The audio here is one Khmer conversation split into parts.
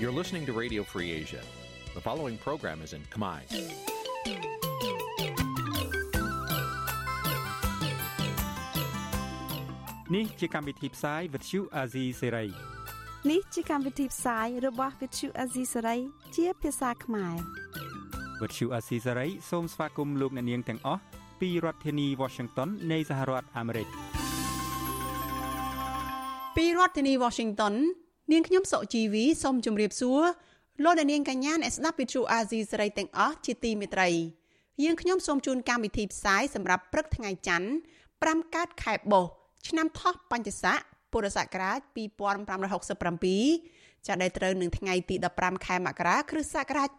You're listening to Radio Free Asia. The following program is in Khmer. Nǐ ជាកម្មវិធីផ្សាយ Vuthu Azizi Serai នេះជាកម្មវិធីផ្សាយរបស់ Vuthu Azizi Serai ជាភាសាខ្មែរ Vuthu Azizi Serai សូមស្វាគមន៍លោកអ្នកនាងទាំងអស់ពីរដ្ឋធានី Washington នៃសហរដ្ឋអាមេរិកពីរដ្ឋធានី Washington នាងខ្ញុំសុជីវីសូមជម្រាបសួរលោកអ្នកនាងកញ្ញាអ្នកស្ដាប់វិទ្យុអាស៊ីសេរីទាំងអស់ជាទីមេត្រីយើងខ្ញុំសូមជូនកម្មវិធីផ្សាយសម្រាប់ព្រឹកថ្ងៃច័ន្ទ5កើតខែបុស្សឆ្នាំថោះបัญចស័កពុរសករាជ2567ចាប់ដែលត្រូវនឹងថ្ងៃទី15ខែមករាគ្រិស្តសករាជ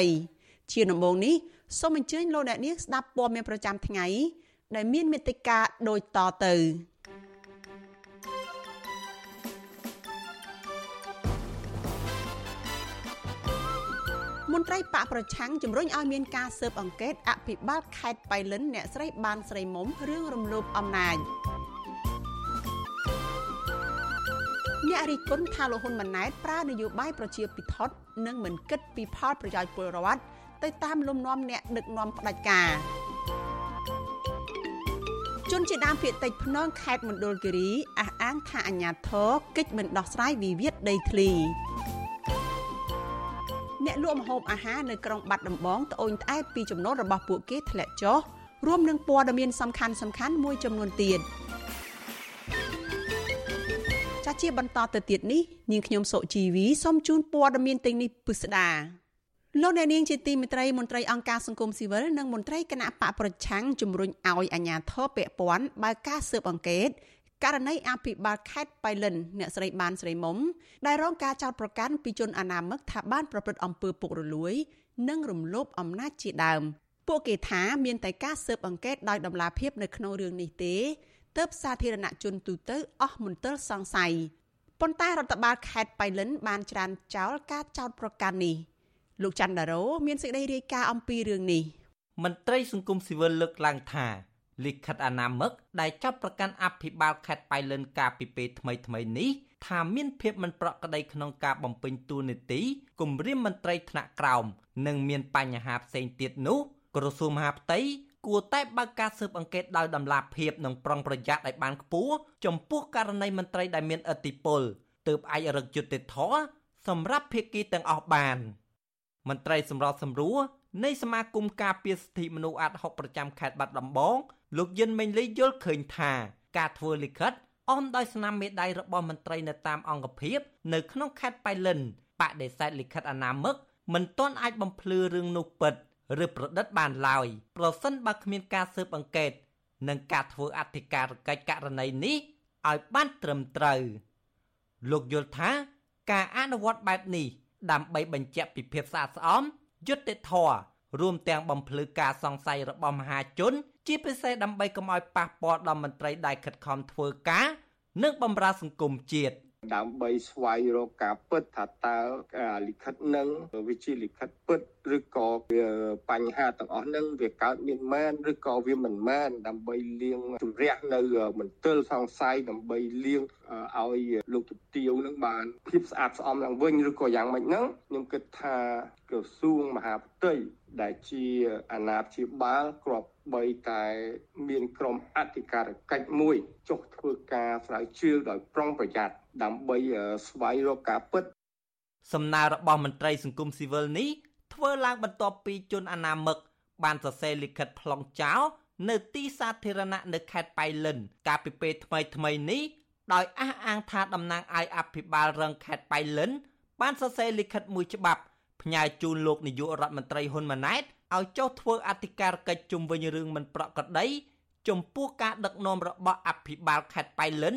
2023ជាដំបូងនេះសូមអញ្ជើញលោកអ្នកនាងស្ដាប់ព័ត៌មានប្រចាំថ្ងៃដែលមានមេត្តាដូចតទៅ មន្ត្រីបកប្រឆាំងជំរុញឲ្យមានការស៊ើបអង្កេតអភិបាលខេត្តបៃលិនអ្នកស្រីបានស្រីមុំរឿងរំលោភអំណាចអ្នករិះគន់ថាលោកហ៊ុនម៉ាណែតប្រើនយោបាយប្រជាពិធដ្ឋនិងមិនគិតពីផលប្រយោជន៍ពលរដ្ឋទៅតាមលំនាំអ្នកដឹកនាំផ្ដាច់ការជនជាដើមភាគតិចភ្នងខេត្តមណ្ឌលគិរីអះអាងថាអាញាធរកិច្ចមិនដោះស្រាយវិវាទដីធ្លី អ្នកលក់ម្ហូបអាហារនៅក្រុងបាត់ដំបងត្អូញត្អែពីចំណូលរបស់ពួកគេធ្លាក់ចុះរួមនឹងព័ត៌មានសំខាន់សំខាន់មួយចំនួនទៀតចាជាបន្តទៅទៀតនេះនាងខ្ញុំសុជីវីសូមជូនព័ត៌មានទាំងនេះពិស្ដាលោកអ្នកនាងជាទីមេត្រីមន្ត្រីអង្គការសង្គមស៊ីវិលនិងមន្ត្រីគណៈបកប្រឆាំងជំរុញឲ្យអាជ្ញាធរពាក់ព័ន្ធបើកការស៊ើបអង្កេត ករណីអភិបាលខេត្តបៃលិនអ្នកស្រីបានស្រីមុំដែលរងការចោទប្រកាន់ពីជនអនាមិកថាបានប្រព្រឹត្តអំពើពុករលួយ និងរំលោភអំណាចជាដើមពួកគេថាមានតែការស៊ើបអង្កេតដោយដំណាភាពនៅក្នុងរឿងនេះទេទើបសាធារណជនទូទៅអស់មន្ទិលសង្ស័យប៉ុន្តែរដ្ឋបាលខេត្តបៃលិនបានច្រានចោលការចោទប្រកាន់នេះលោកច័ន្ទដារោមានសេចក្តីរាយការណ៍អំពីរឿងនេះមន្ត្រីសង្គមស៊ីវិលលើកឡើងថា លិខិតអនាមិកដែលចាប់ប្រកាន់អភិបាលខេត្តបៃលិនកាលពីពេលថ្មីថ្មីនេះថាមានភាពមិនប្រក្រតីក្នុងការបំពេញតួនាទីគម្រាមមន្ត្រីថ្នាក់ក្រោមនិងមានបញ្ហាផ្សេងទៀតនោះក្រសួងមហាផ្ទៃគួរតែបើកការស៊ើបអង្កេតដោយតម្លាភាពនិងប្រុងប្រយ័ត្នឲ្យបានខ្ពស់ចំពោះករណីមន្ត្រីដែលមានឥទ្ធិពលទើបអាចរឹកយុត្តិធម៌សម្រាប់ភាគីទាំងអស់បានមន្ត្រីសម្របសម្រួលនៃសមាគមការពារសិទ្ធិមនុស្សអាត់ហុកប្រចាំខេត្តបាត់ដំបង លោកយិនមេងលីយល់ឃើញថាការធ្វើលិខិតអមដោយស្នាមមេដៃរបស់មន្ត្រីនៅតាមអង្គភាពនៅក្នុងខេត្តបៃលិនបដិសេធលិខិតអនាមិកមិនទាន់អាចបំភ្លឺរឿងនោះពិតឬប្រឌិតបានឡើយប្រសិនបើគ្មានការស៊ើបអង្កេតនិងការធ្វើអធិការកិច្ចករណីនេះឲ្យបានត្រឹមត្រូវលោកយល់ថាការអនុវត្តបែបនេះដើម្បីបញ្ជាក់ពីភាពស្អាតស្អំយុត្តិធម៌រួមទាំងបំភ្លឺការសង្ស័យរបស់មហាជន ជាពិសេសដើម្បីកុំឲ្យប៉ះពាល់ដល់មន្ត្រីដែលខិតខំធ្វើការនិងបម្រើសង្គមជាតិដើម្បីស្វែងរកការពិតថាតើលិខិតនឹងវាជាលិខិតពិតឬក៏បញ្ហាទាំងអស់នឹងវាកើតមានមែនឬក៏វាមិនមែនដើម្បីលាងជំរះនៅមន្ទិលសង្ស័យដើម្បីលាងឲ្យលោកទទាវនឹងបានភាពស្អាតស្អំឡើងវិញឬក៏យ៉ាងម៉េចហ្នឹងខ្ញុំគិតថាក្រសួងមហាផ្ទៃដែលជាអាណាព្យាបាលគ្រាប់ បីតែមានក្រុមអធិការកិច្ចមួយចុះធ្វើការស្រាវជ្រាវដោយប្រុងប្រយ័ត្នដើម្បីស្វែងរកការពិតសំណើរបស់មន្ត្រីសង្គមស៊ីវិលនេះធ្វើឡើងបន្ទាប់ពីជនអនាមិកបានសរសេរលិខិតប្លង់ចោលនៅទីសាធារណៈនៅខេត្តបៃលិន កាលពីពេលថ្មីថ្មីនេះដោយអះអាងថាតំណាងឲ្យអភិបាលរងខេត្តបៃលិន បានសរសេរលិខិតមួយច្បាប់ផ្ញើជូនលោកនាយករដ្ឋមន្ត្រីហ៊ុនម៉ាណែត ឲ្យចុះធ្វើអធិការកិច្ចជុំវិញរឿងមិនប្រក្រតីចំពោះការដឹកនាំរបស់អភិបាលខេត្តបៃលិន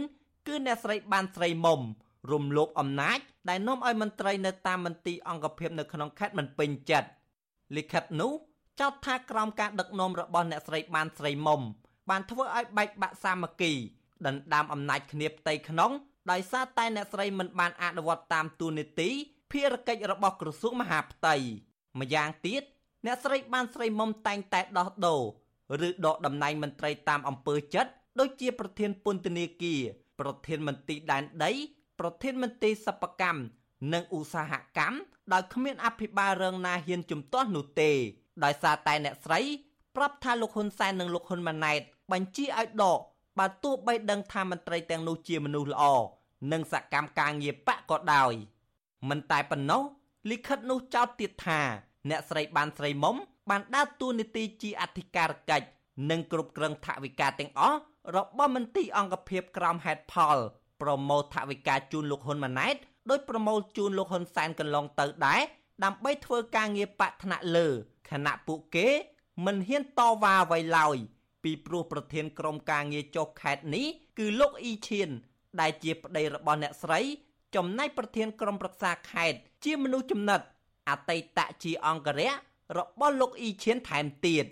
គឺអ្នកស្រីបានស្រីមុំរំលោភអំណាច ដែលនាំឲ្យមន្ត្រីនៅតាមមន្ទីរអង្គភាពនៅក្នុងខេត្តមិនពេញចិត្តលិខិតនោះចោទថាក្រោមការដឹកនាំរបស់អ្នកស្រីបានស្រីមុំបានធ្វើឲ្យបែកបាក់សាមគ្គីដណ្ដើមអំណាចគ្នាផ្ទៃក្នុងដោយសារតែអ្នកស្រីមិនបានអនុវត្តតាមទូនីតិភារកិច្ចរបស់ក្រសួងមហាផ្ទៃម្យ៉ាងទៀត អ្នកស្រីបានស្រីមុំតែងតែដោះដូរឬដកតំណែងមន្ត្រីតាមអំពើចិត្តដូចជាប្រធានពន្ធនាគារប្រធានមន្ទីរដែនដី ប្រធានមន្ទីរសិប្បកម្មនិងឧស្សាហកម្មដោយគ្មានអភិបាលរងណាហ៊ានជំទាស់នោះទេដោយសារតែអ្នកស្រីប្រាប់ថាលោកហ៊ុនសែននិងលោកហ៊ុនម៉ាណែតបញ្ជាឲ្យដកបើទោះបីដឹងថាមន្ត្រីទាំងនោះជាមនុស្សល្អនិងសកម្មការងារបកក៏ដោយមិនតែប៉ុណ្ណោះលិខិតនោះចោទទៀតថា អ្នកស្រីបានស្រីមុំបានដើរតួនាទីជាអធិការកិច្ចនិងគ្រប់គ្រងថវិកាទាំងអស់របស់មន្ទីរអង្គភាពក្រមហេតុផលប្រមូលថវិកាជូនលោកហ៊ុនម៉ាណែតដោយប្រមូលជូនលោកហ៊ុនសែនកន្លងទៅដែរដើម្បីធ្វើការងារបកថ្នាក់លើខណៈពួកគេមិនហ៊ានតវ៉ាអ្វីឡើយពីព្រោះប្រធានក្រុមការងារចុះខេត្តនេះគឺលោកអ៊ីឈៀនដែលជាប្តីរបស់អ្នកស្រី ចំណែកប្រធានក្រុមប្រឹក្សាខេត្តជាមនុស្សចំណិត អតីតជាអង្គរៈរបស់លោកអ៊ីឈៀនថែមទៀត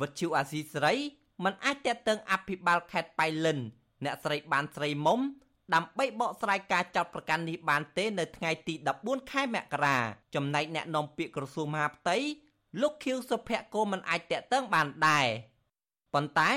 វត្តជូអាស៊ីស្រីមិនអាចតេតឹងអភិបាលខេត្តបៃលិន អ្នកស្រីបានស្រីមុំដើម្បីបកស្រាយការចោទប្រកាន់នេះបានទេនៅថ្ងៃទី14ខែមករាចំណែកអ្នកនាំពាក្យក្រសួងមហាផ្ទៃលោកខៀវសុភ័ក្រក៏មិនអាចតេតឹងបានដែរប៉ុន្តែ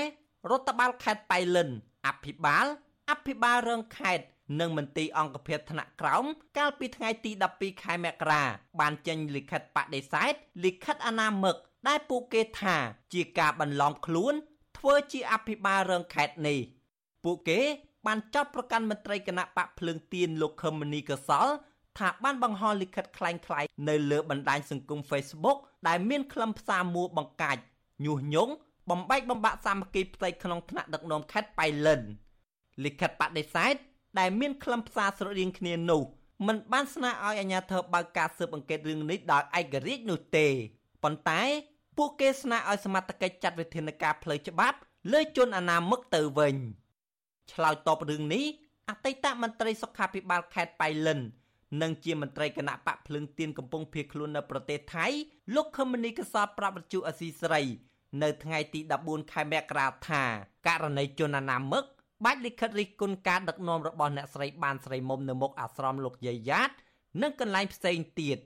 រដ្ឋបាលខេត្តបៃលិនអភិបាលអភិបាលរងខេត្ត និងមន្ទីរអង្គភាពថ្នាក់ក្រោមកាលពីថ្ងៃទី12ខែមករាបានចេញលិខិតបដិសេធលិខិតអនាមិកដែលពួកគេថាជាការបន្លំខ្លួនធ្វើជាអភិបាលរងខេត្តនេះពួកគេបានចោទប្រកាន់មន្ត្រីគណៈបកភ្លើងទៀនលោកខឹមមនីកសលថាបានបង្ហោះលិខិតក្លែងក្លាយនៅលើបណ្ដាញសង្គម Facebook ដែលមានខ្លឹមសារមួបង្កាច់ញុះញង់បំបែកបំបាក់សាមគ្គីផ្ទៃក្នុងថ្នាក់ដឹកនាំខេត្តប៉ៃលិនលិខិតបដិសេធ ដែលមានខ្លឹមសារស្រដៀងគ្នានោះមិនបានស្នើឲ្យអាជ្ញាធរបើកការស៊ើបអង្កេតរឿងនេះដោយឯករាជ្យនោះទេប៉ុន្តែពួកគេស្នើឲ្យសមត្ថកិច្ចចាត់វិធានការផ្លូវច្បាប់លើជនអនាមិកទៅវិញឆ្លើយតបរឿងនេះអតីតមន្ត្រីសុខាភិបាលខេត្តបៃលិននិងជាមន្ត្រីគណៈបកភ្លើងទៀនកំពុងភៀសខ្លួននៅប្រទេសថៃលោកខឹមមនីកសលប្រាប់វិទ្យុអស៊ីសេរី នៅថ្ងៃទី14ខែមករាថាករណីជនអនាមិក បាច់លិខិតរិះគន់ការដឹកនាំរបស់អ្នកស្រីបានស្រីមុំនៅមុខអាស្រមលោកយាយយ៉ាតនិងកន្លែងផ្សេងទៀត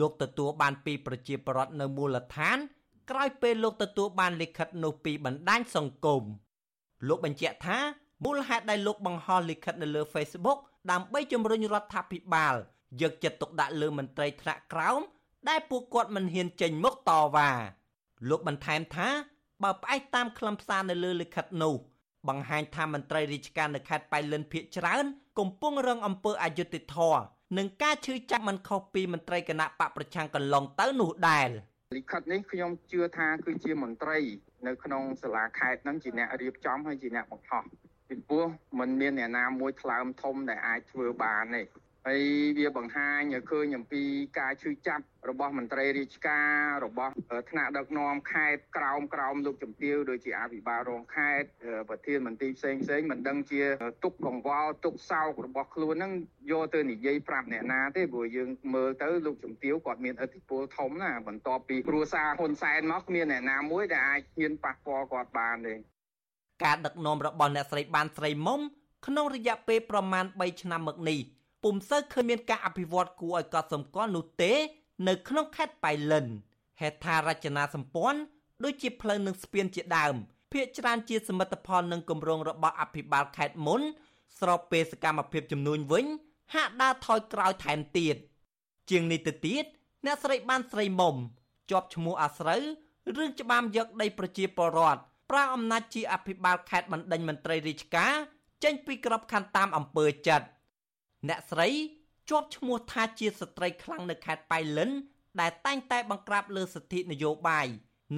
លោកទទួលបានពីប្រជាពលរដ្ឋនៅមូលដ្ឋាន ក្រោយពេលលោកទទួលបានលិខិតនោះពីបណ្ដាញសង្គមលោកបញ្ជាក់ថាមូលហេតុដែលលោកបង្ហោះលិខិតនៅលើ Facebook ដើម្បីជំរុញរដ្ឋាភិបាលយកចិត្តទុកដាក់លើមន្ត្រីថ្នាក់ក្រោមដែលពួកគាត់មិនហ៊ានចេញមុខតវ៉ាលោកបន្ថែមថាបើផ្អែកតាមខ្លឹមសារនៅលើលិខិតនោះ បង្ហាញថាមន្ត្រីរាជការនៅខេត្តបៃលិនភៀកច្រើន កំពុងរងអំពើអយុត្តិធម៌និងការឈឺចាប់មិនខុសពីមន្ត្រីគណៈបកប្រឆាំងកន្លងទៅនោះដែរលិខិតនេះខ្ញុំជឿថាគឺជាមន្ត្រីនៅក្នុងសាលាខេត្តហ្នឹងជាអ្នករៀបចំហើយជាអ្នកបង្ហោះពីព្រោះมันមានអ្នកណាមួយថ្លើមធំដែលអាចធ្វើបានទេ ហើយវាបង្ហាញឲ្យឃើញអំពីការឈឺចាប់របស់មន្ត្រីរាជការរបស់ថ្នាក់ដឹកនាំខេត្តក្រោមក្រោមលោកជំទាវដូចជាអភិបាលរងខេត្តប្រធានមន្ត្រីផ្សេងផ្សេងមិនដឹងជាទុកកង្វល់ទុកសោករបស់ខ្លួនហ្នឹងយកទៅនិយាយប្រាប់អ្នកណាទេព្រោះយើងមើលទៅលោកជំទាវគាត់មានឥទ្ធិពលធំណាបន្ទាប់ពីគ្រួសារហ៊ុនសែនមកគ្មានអ្នកណាមួយដែលអាចហ៊ានប៉ះពាល់គាត់បានទេការដឹកនាំរបស់អ្នកស្រីបានស្រីមុំក្នុងរយៈពេលប្រមាណ3ឆ្នាំមកនេះ ពុំសូវឃើញមានការអភិវឌ្ឍគួរឲ្យកត់សម្គាល់នោះទេ នៅក្នុងខេត្តបៃលិនហេដ្ឋារចនាសម្ព័ន្ធដូចជាផ្លូវនិងស្ពានជាដើមភាគច្រើនជាសមិទ្ធផលនិងគម្រោងរបស់អភិបាលខេត្តមុន ស្របពេលសកម្មភាពចំនួនវិញ ហាក់ដើរថយក្រោយថែមទៀតជាងនេះទៅទៀតអ្នកស្រីបានស្រីមុំជាប់ឈ្មោះអាស្រូវរឿងច្បាមយកដីប្រជាពលរដ្ឋប្រើអំណាចជាអភិបាលខេត្តបណ្ដេញមន្ត្រីរាជការចេញពីក្របខ័ណ្ឌតាមអំពើចិត្ត អ្នកស្រីជាប់ឈ្មោះថាជាស្ត្រីខ្លាំងនៅខេត្តបៃលិន ដែលតែងតែបង្ក្រាបលើសិទ្ធិនយោបាយ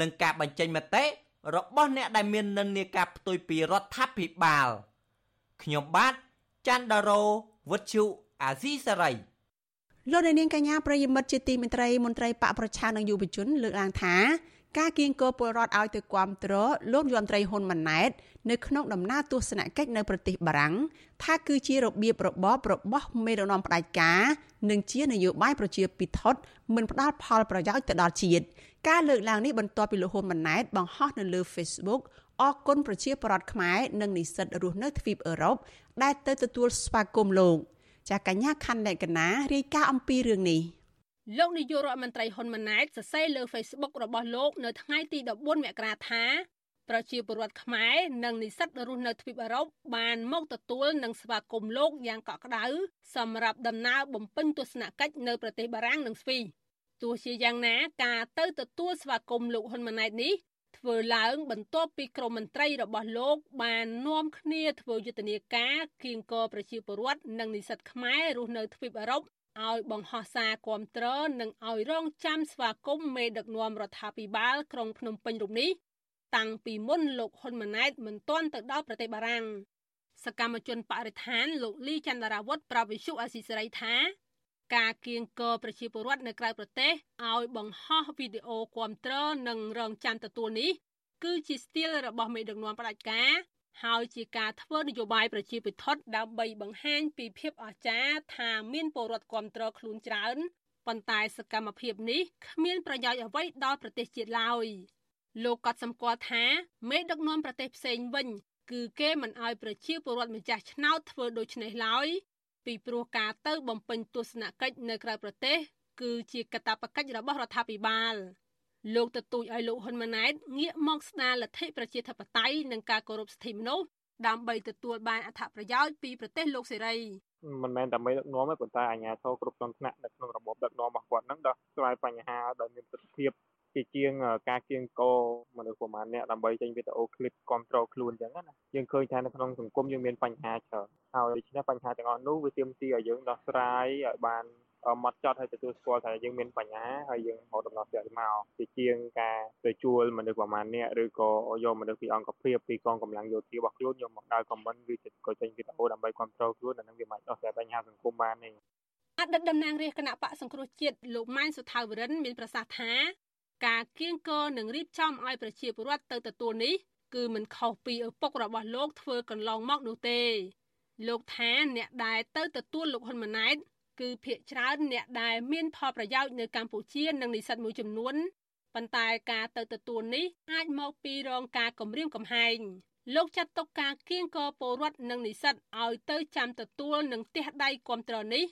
និងការបញ្ចេញមតិរបស់អ្នកដែលមាននិន្នាការផ្ទុយពីរដ្ឋាភិបាលខ្ញុំបាទច័ន្ទដារោវុទ្ធុអាស៊ីសេរីលោកនាងកញ្ញាប្រិយមិត្តជាទីមេត្រីមន្ត្រីបកប្រឆាំងនិងយុវជនលើកឡើងថា ការគៀងគរពលរដ្ឋឲ្យទៅគាំទ្រលោកយមត្រីហ៊ុនម៉ាណែតនៅក្នុងដំណើរទស្សនកិច្ចនៅប្រទេសបារាំងថាគឺជារបៀបរបបរបស់មេដឹកនាំផ្ដាច់ការនិងជានយោបាយប្រជាពិធដ្ឋមិនផ្ដល់ផលប្រយោជន៍ទៅដល់ជាតិការលើកឡើងនេះបន្ទាប់ពីលោកហ៊ុនម៉ាណែតបង្ហោះនៅលើ Facebook អគុណប្រជាពលរដ្ឋខ្មែរនិងនិស្សិតរស់នៅទ្វីបអឺរ៉ុបដែលទៅទទួលស្វាគមន៍លោកចាកញ្ញាខណ្ឌលក្ខណារាយការណ៍អំពីរឿងនេះ លោកនាយករដ្ឋមន្ត្រីហ៊ុនម៉ាណែតសរសេរលើ Facebook របស់លោកនៅថ្ងៃទី14មករាថាប្រជាពលរដ្ឋខ្មែរនិងនិស្សិតរស់នៅទ្វីបអឺរ៉ុបបានមកទទួលនិងស្វាគមន៍លោកយ៉ាងកក់ក្ដៅសម្រាប់ដំណើរបំពេញទស្សនកិច្ចនៅប្រទេសបារាំងនិងស្វីសទោះជាយ៉ាងណាការទៅទទួលស្វាគមន៍លោកហ៊ុនម៉ាណែតនេះធ្វើឡើង បន្ទាប់ពីក្រមមន្ត្រីរបស់លោក បាននាំគ្នាធ្វើយុទ្ធនាការគៀងគរប្រជាពលរដ្ឋនិងនិស្សិតខ្មែររស់នៅទ្វីបអឺរ៉ុប ឲ្យបង្ហោះសារគាំទ្រនិងឲ្យរងចាំស្វាគមន៍មេដឹកនាំរដ្ឋាភិបាលក្រុងភ្នំពេញរូបនេះតាំងពីមុនលោកហ៊ុនម៉ាណែតមិនទាន់ទៅដល់ប្រទេសបារាំងសកម្មជនបរិស្ថានលោកលីចន្ទរាវុធប្រវិសុអាស៊ីសេរីថាការគៀងគរប្រជាពលរដ្ឋនៅក្រៅប្រទេសឲ្យបង្ហោះវីដេអូគាំទ្រនិងរងចាំទទួលនេះគឺជាស្ទីលរបស់មេដឹកនាំផ្ដាច់ការ ហើយជាការធ្វើនយោបាយប្រជាពិធដ្ឋដើម្បីបង្ហាញពីភាពអស្ចារ្យថាមានពលរដ្ឋគ្រប់គ្រងខ្លួនច្រើនប៉ុន្តែសកម្មភាពនេះគ្មានប្រយោជន៍អ្វីដល់ប្រទេសជាតិឡើយលោកក៏សម្គាល់ថាមេដឹកនាំប្រទេសផ្សេងវិញគឺគេមិនអោយប្រជាពលរដ្ឋម្ចាស់ឆ្នោតធ្វើដូច្នេះឡើយពីព្រោះការទៅបំពេញទស្សនកិច្ចនៅក្រៅប្រទេស គឺជាកាតព្វកិច្ចរបស់រដ្ឋាភិបាល លោកទទូចឲ្យលោកហ៊ុនម៉ាណែតងាកមកស្ដារលទ្ធិប្រជាធិបតេយ្យនិងការគោរពសិទ្ធិមនុស្សដើម្បីទទួលបានអត្ថប្រយោជន៍ពីប្រទេសលោកសេរីមិនមែនតែមេដឹកនាំទេប៉ុន្តែអាជ្ញាធរគ្រប់ជាន់ថ្នាក់នៅក្នុងរបបដឹកនាំរបស់គាត់នឹងដោះស្រាយបញ្ហាដោយមានប្រសិទ្ធភាពជាជាងការគៀងគរមនុស្សប្រមាណអ្នកដើម្បីចេញវីដេអូឃ្លីបគ្រប់គ្រងខ្លួនអញ្ចឹងណាយើងឃើញថានៅក្នុងសង្គមយើងមានបញ្ហាច្រើនហើយដូច្នេះបញ្ហាទាំងអស់នោះវាទាមទារឲ្យយើងដោះស្រាយឲ្យបាន មកចត់ហើយទទួលស្គាល់ថាយើងមានបញ្ហាហើយយើងរកដំណោះស្រាយមកជាជាងការទៅជួលមនុស្សប្រមាណអ្នកឬក៏យកមនុស្សពីអង្គភាពពីកងកម្លាំងយោធារបស់ខ្លួនយកមកដើរខមមិនវាក៏ចេញវីដេអូដើម្បីគ្រប់គ្រងខ្លួនអានឹងវាមិនដោះស្រាយបញ្ហាសង្គមបានទេអតីតតំណាងរាជគណៈបកសង្គ្រោះជាតិលោកម៉ែនសុថាវរិនមានប្រសាសន៍ថាការគៀងគរនិងរៀបចំឲ្យប្រជាពលរដ្ឋទៅទទួលនេះគឺមិនខុសពីឪពុករបស់លោកធ្វើកន្លងមកនោះទេលោកថាអ្នកដែលទៅទទួលលោកហ៊ុនម៉ាណែត គឺភាកច្រើនអ្នកដែលមានផលប្រយោជន៍នៅកម្ពុជានិងនិស្សិតមួយចំនួនប៉ុន្តែការទៅទទួលនេះអាចមកពីរងការគំរាមកំហែងលោកចាត់ទុកការគៀងគរពលរដ្ឋនិងនិស្សិតឲ្យទៅចាំទទួលនឹងទះដៃគ្រប់ត្រនេះ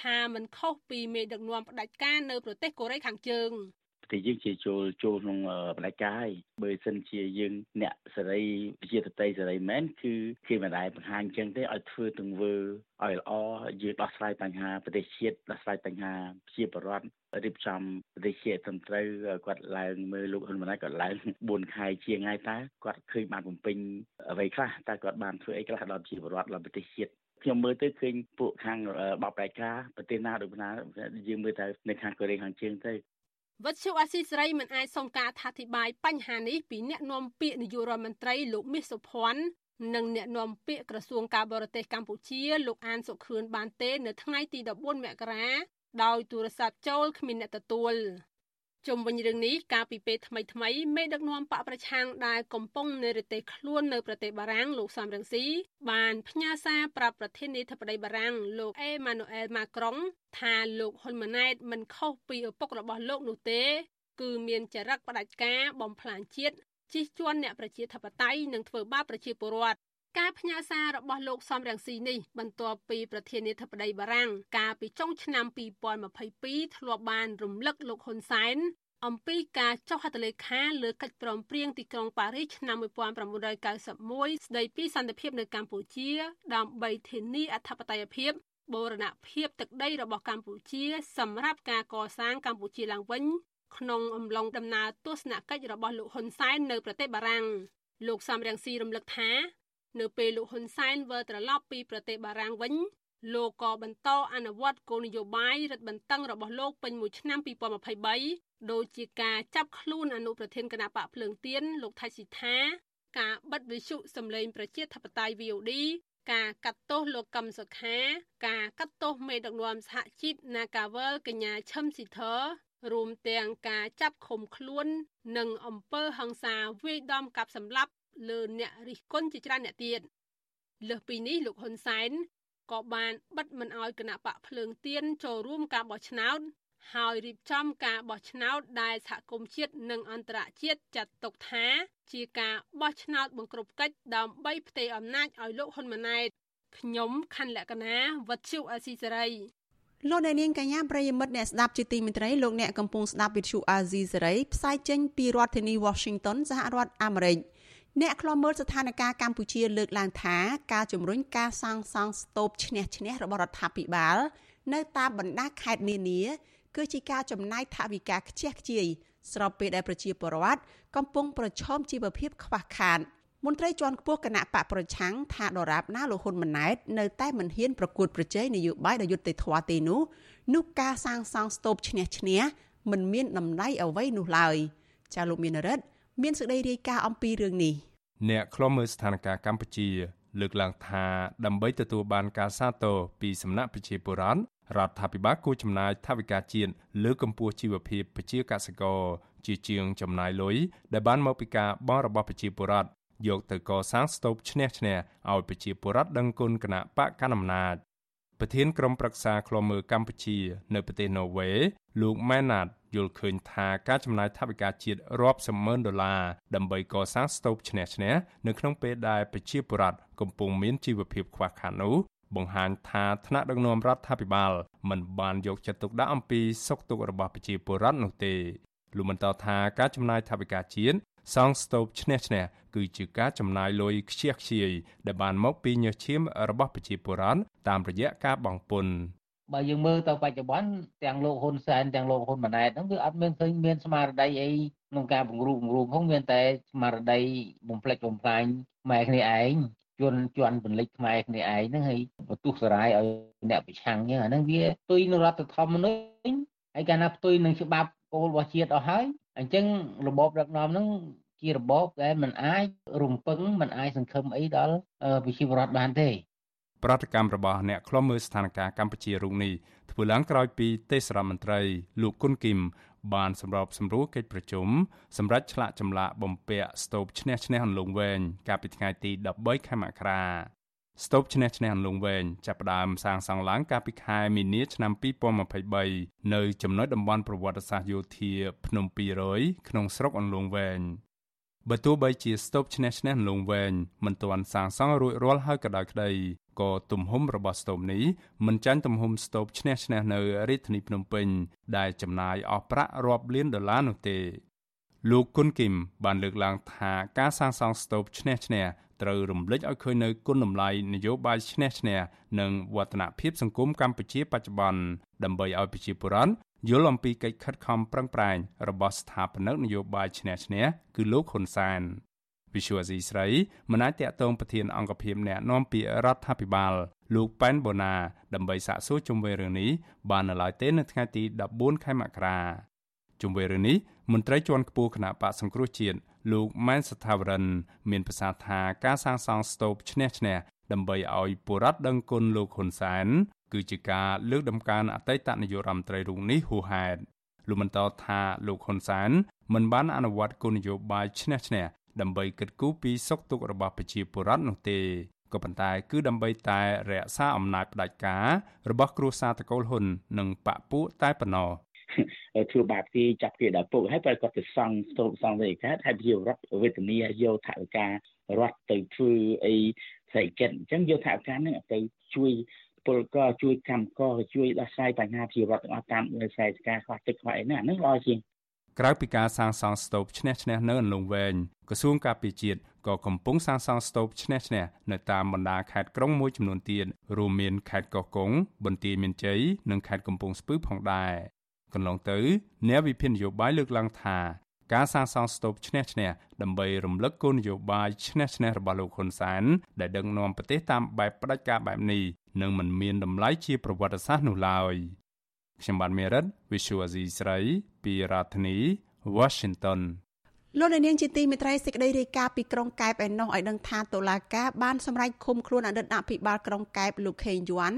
ថាมันខុសពីមេដឹកនាំផ្ដាច់ការនៅប្រទេសកូរ៉េខាងជើង តែយើងជាចូលចូលក្នុងបដិកាយបើសិនជាយើងអ្នកសេរីជាតតីសេរីមែនគឺគេមិនដែលបង្ហាញចឹងទេឲ្យធ្វើទង្វើឲ្យល្អយើងដោះស្រាយបញ្ហាប្រទេសជាតិដោះស្រាយបញ្ហាជាបរដ្ឋរៀបចំប្រទេសជាតិត្រឹមត្រូវគាត់ឡើងមើលលោកហ៊ុនម៉ាណែតគាត់ឡើង4ខែជាងហើយតើគាត់ឃើញបានបំពេញអ្វីខ្លះតើគាត់បានធ្វើអីខ្លះដល់ជាបរដ្ឋដល់ប្រទេសជាតិខ្ញុំមើលទៅឃើញពួកខាងបបប្រកាប្រទេសណាដូចណាយើងមើលទៅនៅខាងកូរ៉េខាងជើងទៅ វត្តជអាស៊ីសេរីមិនអាចសុំការអធិប្បាយបញ្ហានេះពីអ្នកនាំពាក្យនាយករដ្ឋមន្ត្រីលោកមាសសុភ័ណ្ឌនិងអ្នកនាំពាក្យក្រសួងការបរទេសកម្ពុជាលោកអានសុខឿនបានទេ នៅថ្ងៃទី14មករាដោយទូរស័ព្ទចូលគ្មានអ្នកទទួល ជុំវិញរឿងនេះកាលពីពេលថ្មីថ្មីមេដឹកនាំបកប្រឆាំងដែលកំពុងនៅរទេសខ្លួននៅប្រទេសបារាំងលោកសំរងស៊ីបានផ្ញើសារប្រាប់ប្រធានាធិបតីបារាំងលោកអេម៉ានូអែលម៉ាក្រុងថាលោកហ៊ុនម៉ាណែតមិនខុសពីឪពុករបស់លោកនោះទេ គឺមានចរិតផ្ដាច់ការបំផ្លាញជាតិជិះជាន់អ្នកប្រជាធិបតេយ្យនិងធ្វើបាបប្រជាពលរដ្ឋ ការផ្ញើសាររបស់លោកសំរងស៊ីនេះបន្ទាប់ពីប្រធានាធិបតីបារាំងកាលពីចុងឆ្នាំ2022ធ្លាប់បានរំលឹកលោកហ៊ុនសែនអំពីការចុះហត្ថលេខាលើកិច្ចព្រមព្រៀងទីក្រុងប៉ារីសឆ្នាំ1991ស្តីពីសន្តិភាពនៅកម្ពុជា ដើម្បីធានាអធិបតេយ្យភាពបូរណភាពទឹកដីរបស់កម្ពុជា សម្រាប់ការកសាងកម្ពុជាឡើងវិញ ក្នុងអំឡុងដំណើរទស្សនកិច្ចរបស់លោកហ៊ុនសែននៅប្រទេសបារាំងលោកសំរងស៊ីរំលឹកថា នៅពេលលោកហ៊ុនសែនវិលត្រឡប់ពីប្រទេសបារាំងវិញលោកក៏បន្តអនុវត្តគោលនយោបាយរឹតបន្តឹងរបស់លោកពេញមួយឆ្នាំ2023ដូចជាការចាប់ខ្លួនអនុប្រធានគណៈបកភ្លើងទៀនលោកថៃស៊ីថាការបិទវិសុសម្លេងប្រជាធិបតេយ្យ VOD ការកាត់ទោសលោកកឹមសុខា ការកាត់ទោសមេដឹកនាំសហជីព Nagawal កញ្ញាឈឹមស៊ីធររួមទាំងការចាប់ឃុំខ្លួន និងអំពើហិង្សាវាយដំកាប់សម្លាប់ លើអ្នករិះគន់ជាច្រើនអ្នកទៀតលើសពីនេះលោកហ៊ុនសែនក៏បានបិទមិនអោយគណៈបកភ្លើងទៀនចូលរួមការបោះឆ្នោតហើយរៀបចំការបោះឆ្នោតដែលសហគមន៍ជាតិនិងអន្តរជាតិចាត់ទុកថា ជាការបោះឆ្នោតបង្ក្រប់កិច្ចដើម្បីផ្ទេរអំណាចឲ្យលោកហ៊ុនម៉ាណែតខ្ញុំខណ្ឌលក្ខណាវັດឈុអស៊ីសេរីលោកអ្នកនាងកញ្ញាប្រិយមិត្តអ្នកស្ដាប់ជាទីមេត្រីលោកអ្នកកំពុងស្ដាប់វិទ្យុអាស៊ីសេរីផ្សាយចេញពីរដ្ឋធានី Washington សហរដ្ឋអាមេរិក អ្នកខ្លាំមើលស្ថានភាពកម្ពុជាលើកឡើងថាការជំរុញការសាងសង់ស្ទូបឈ្នះឈ្នះរបស់រដ្ឋាភិបាល នៅតាមបណ្ដាខេត្តនានាគឺជាការចំណាយថវិកាខ្ជះខ្ជាយស្របពេលដែលប្រជាពលរដ្ឋកំពុងប្រឈមជីវភាពខ្វះខាតមន្ត្រីជាន់ខ្ពស់គណៈបកប្រឆាំងថាដរាបណាលោកហ៊ុនម៉ាណែតនៅតែមិនហ៊ានប្រកួតប្រជែងនយោបាយដោយយុត្តិធម៌ទេនោះនោះការសាងសង់ស្ទូបឈ្នះឈ្នះមិនមានតម្លៃអ្វីនោះឡើយចាលោកមានរិទ្ធ មានសេចក្តីរាយការណ៍អំពីរឿងនេះអ្នកខ្លំមើលស្ថានភាពកម្ពុជា លើកឡើងថាដើម្បីទទួលបានការសាទរពីសំណាក់ប្រជាពលរដ្ឋរដ្ឋាភិបាលគួរចំណាយថវិកាជាតិលើកកម្ពស់ជីវភាពប្រជាកសិករជាជាងចំណាយលុយដែលបានមកពីការបង់របស់ប្រជាពលរដ្ឋយកទៅកសាងស្ទូបឈ្នះឈ្នះឲ្យប្រជាពលរដ្ឋដឹងគុណគណៈបកកណ្ដាលអំណាច ប្រធានក្រុមប្រឹក្សាឃ្លាំមើលកម្ពុជា នៅប្រទេសណូវេលោកម៉ែណាតយល់ឃើញថាការចំណាយថវិកាជាតិរាប់សម៉ឺនដុល្លារដើម្បីកសាងស្ទូបឈ្នះឈ្នះនៅក្នុងពេលដែលប្រជាពលរដ្ឋកំពុងមានជីវភាពខ្វះខាតនោះបង្ហាញថាថ្នាក់ដឹកនាំរដ្ឋាភិបាលមិនបានយកចិត្តទុកដាក់អំពីសុខទុក្ខរបស់ប្រជាពលរដ្ឋនោះទេលោកបន្តថាការចំណាយថវិកាជាតិ សង់ស្ទូបឈ្នះឈ្នះគឺជាការចំណាយលុយខ្ជះខ្ជាយដែលបានមកពីញើសឈាមរបស់ប្រជាពលរដ្ឋតាមរយៈការបង់ពន្ធបើយើងមើលទៅបច្ចុប្បន្នទាំងលោកហ៊ុនសែនទាំងលោកហ៊ុនម៉ាណែតហ្នឹងវាអត់មានឃើញមានស្មារតីអីក្នុងការបង្រួបបង្រួមផងមានតែស្មារតីបំផ្លិចបំផ្លាញម៉ែគ្នាឯងជន់ជន់ពលិចខ្មែរគ្នាឯងហ្នឹងហើយបន្ទុះសារាយឲ្យអ្នកប្រឆាំងហ្នឹងអាហ្នឹងវាផ្ទុយនឹងរដ្ឋធម្មនុញ្ញហើយកាលណាផ្ទុយនឹងច្បាប់ គោលរបស់ជាតិអស់ហើយអញ្ចឹងរបបដឹកនាំហ្នឹងជារបបដែលមិនអាចរំពឹងមិនអាចសង្ឃឹមអីដល់ប្រជាពលរដ្ឋបានទេប្រតិកម្មរបស់អ្នកខ្លុំមើលស្ថានភាពកម្ពុជារុងនេះធ្វើឡើងក្រោយពីទេសរដ្ឋមន្ត្រីលោកគុនគីមបានសម្របសម្រួលកិច្ចប្រជុំសម្រាប់ឆ្លាក់ចម្លាក់បំពាក់ស្ទូបឈ្នះឈ្នះអន្លង់វែងកាលពីថ្ងៃទី13ខែមករា ស្ទូបឈ្នះឈ្នះអន្លង់វែងចាប់ផ្ដើមសាងសង់ឡើងកាលពីខែមីនាឆ្នាំ2023នៅចំណុចតំបន់ប្រវត្តិសាស្ត្រយោធាភ្នំ200ក្នុងស្រុកអន្លង់វែងបើទោះបីជាស្ទូបឈ្នះឈ្នះលងវែងមិនទាន់សាងសង់រួចរាល់ហើយក៏ដោយក្តីក៏ទំហំរបស់ស្ទូបនេះមិនចាញ់ទំហំស្ទូបឈ្នះឈ្នះនៅរាជធានីភ្នំពេញដែលចំណាយអស់ប្រាក់រាប់លានដុល្លារនោះទេ លោកគុនគីមបានលើកឡើងថាការសាងសង់ស្ទូបឈ្នះឈ្នះត្រូវរំលេចឲ្យឃើញនៅគុណតម្លៃនយោបាយឈ្នះឈ្នះនិងវឌ្ឍនភាពសង្គមកម្ពុជាបច្ចុប្បន្នដើម្បីឲ្យប្រជាពលរដ្ឋយល់អំពីកិច្ចខិតខំប្រឹងប្រែងរបស់ស្ថាបនិកនយោបាយឈ្នះឈ្នះគឺលោកហ៊ុនសែនវិសុវអាស៊ីស្រីមិនអាចតាក់ទងប្រធានអង្គភិបអ្នកណែនាំពាក្យរដ្ឋាភិបាលលោកប៉ែនបូណាដើម្បីសាកសួរជុំវិញរឿងនេះបាននៅឡើយទេនៅថ្ងៃទី14ខែមករា ជុំវិញរឿងនេះមន្ត្រីជាន់ខ្ពស់គណៈបកសង្គ្រោះជាតិលោកម៉ែនសថាវរិន មានប្រសាសន៍ថាការសាងសង់ស្ទូបឈ្នះឈ្នះដើម្បីឲ្យពលរដ្ឋដឹងគុណលោកហ៊ុនសែនគឺជាការលើកដំកើងអតីតនាយករដ្ឋមន្ត្រីរូបនេះហួសហេតុលោកបន្តថាលោកហ៊ុនសែនមិនបានអនុវត្តគោលនយោបាយឈ្នះឈ្នះដើម្បីគិតគូរពីសុខទុក្ខរបស់ប្រជាពលរដ្ឋនោះទេក៏ប៉ុន្តែគឺដើម្បីតែរក្សាអំណាចផ្ដាច់ការរបស់គ្រួសារតកូលហ៊ុននិងបពពួកតែប៉ុណ្ណោះ ធ្វើបាបគេចាប់គេដល់ពុកហើយបើគាត់ទៅសង់ស្ទូបសង់ទៅកើតហើយជារដ្ឋវេទនីយកថវិការដ្ឋទៅធ្វើអីសេដ្ឋកិច្ចអញ្ចឹងយកថវិកាហ្នឹងទៅជួយពលករជួយកម្មករជួយដោះស្រាយបញ្ហាជីវរដ្ឋទាំងអស់តាមខ្សែការខ្វះទឹកខ្វះអីណាហ្នឹងល្អជាងក្រៅពីការសាងសង់ស្ទូបឈ្នះឈ្នះនៅអន្លង់វែងក្រសួងការពារជាតិក៏កំពុងសាងសង់ស្ទូបឈ្នះឈ្នះនៅតាមបណ្ដាខេត្តក្រុងមួយចំនួនទៀតរួមមានខេត្តកោះកុងបន្ទាយមានជ័យនិងខេត្តកំពង់ស្ពឺផងដែរ កន្លងទៅអ្នកវិភាគនយោបាយលើកឡើងថាការសាងសង់ស្ទូបឈ្នះឈ្នះដើម្បីរំលឹកគោលនយោបាយឈ្នះឈ្នះរបស់លោកហ៊ុនសែនដែលដឹកនាំប្រទេសតាមបែបផ្ដាច់ការបែបនេះនឹងមិនមានតម្លៃជាប្រវត្តិសាស្ត្រនោះឡើយខ្ញុំបានមេរិត Visual Asia ស្រីពីរដ្ឋធានី Washington លោកនាងជាទីមេត្រីសេចក្តីរាយការណ៍ពីក្រុងកែបឯណោះឲ្យដឹងថាតុលាការបានសម្រេចឃុំខ្លួនអតីតអភិបាលក្រុងកែបលោកខេងយួន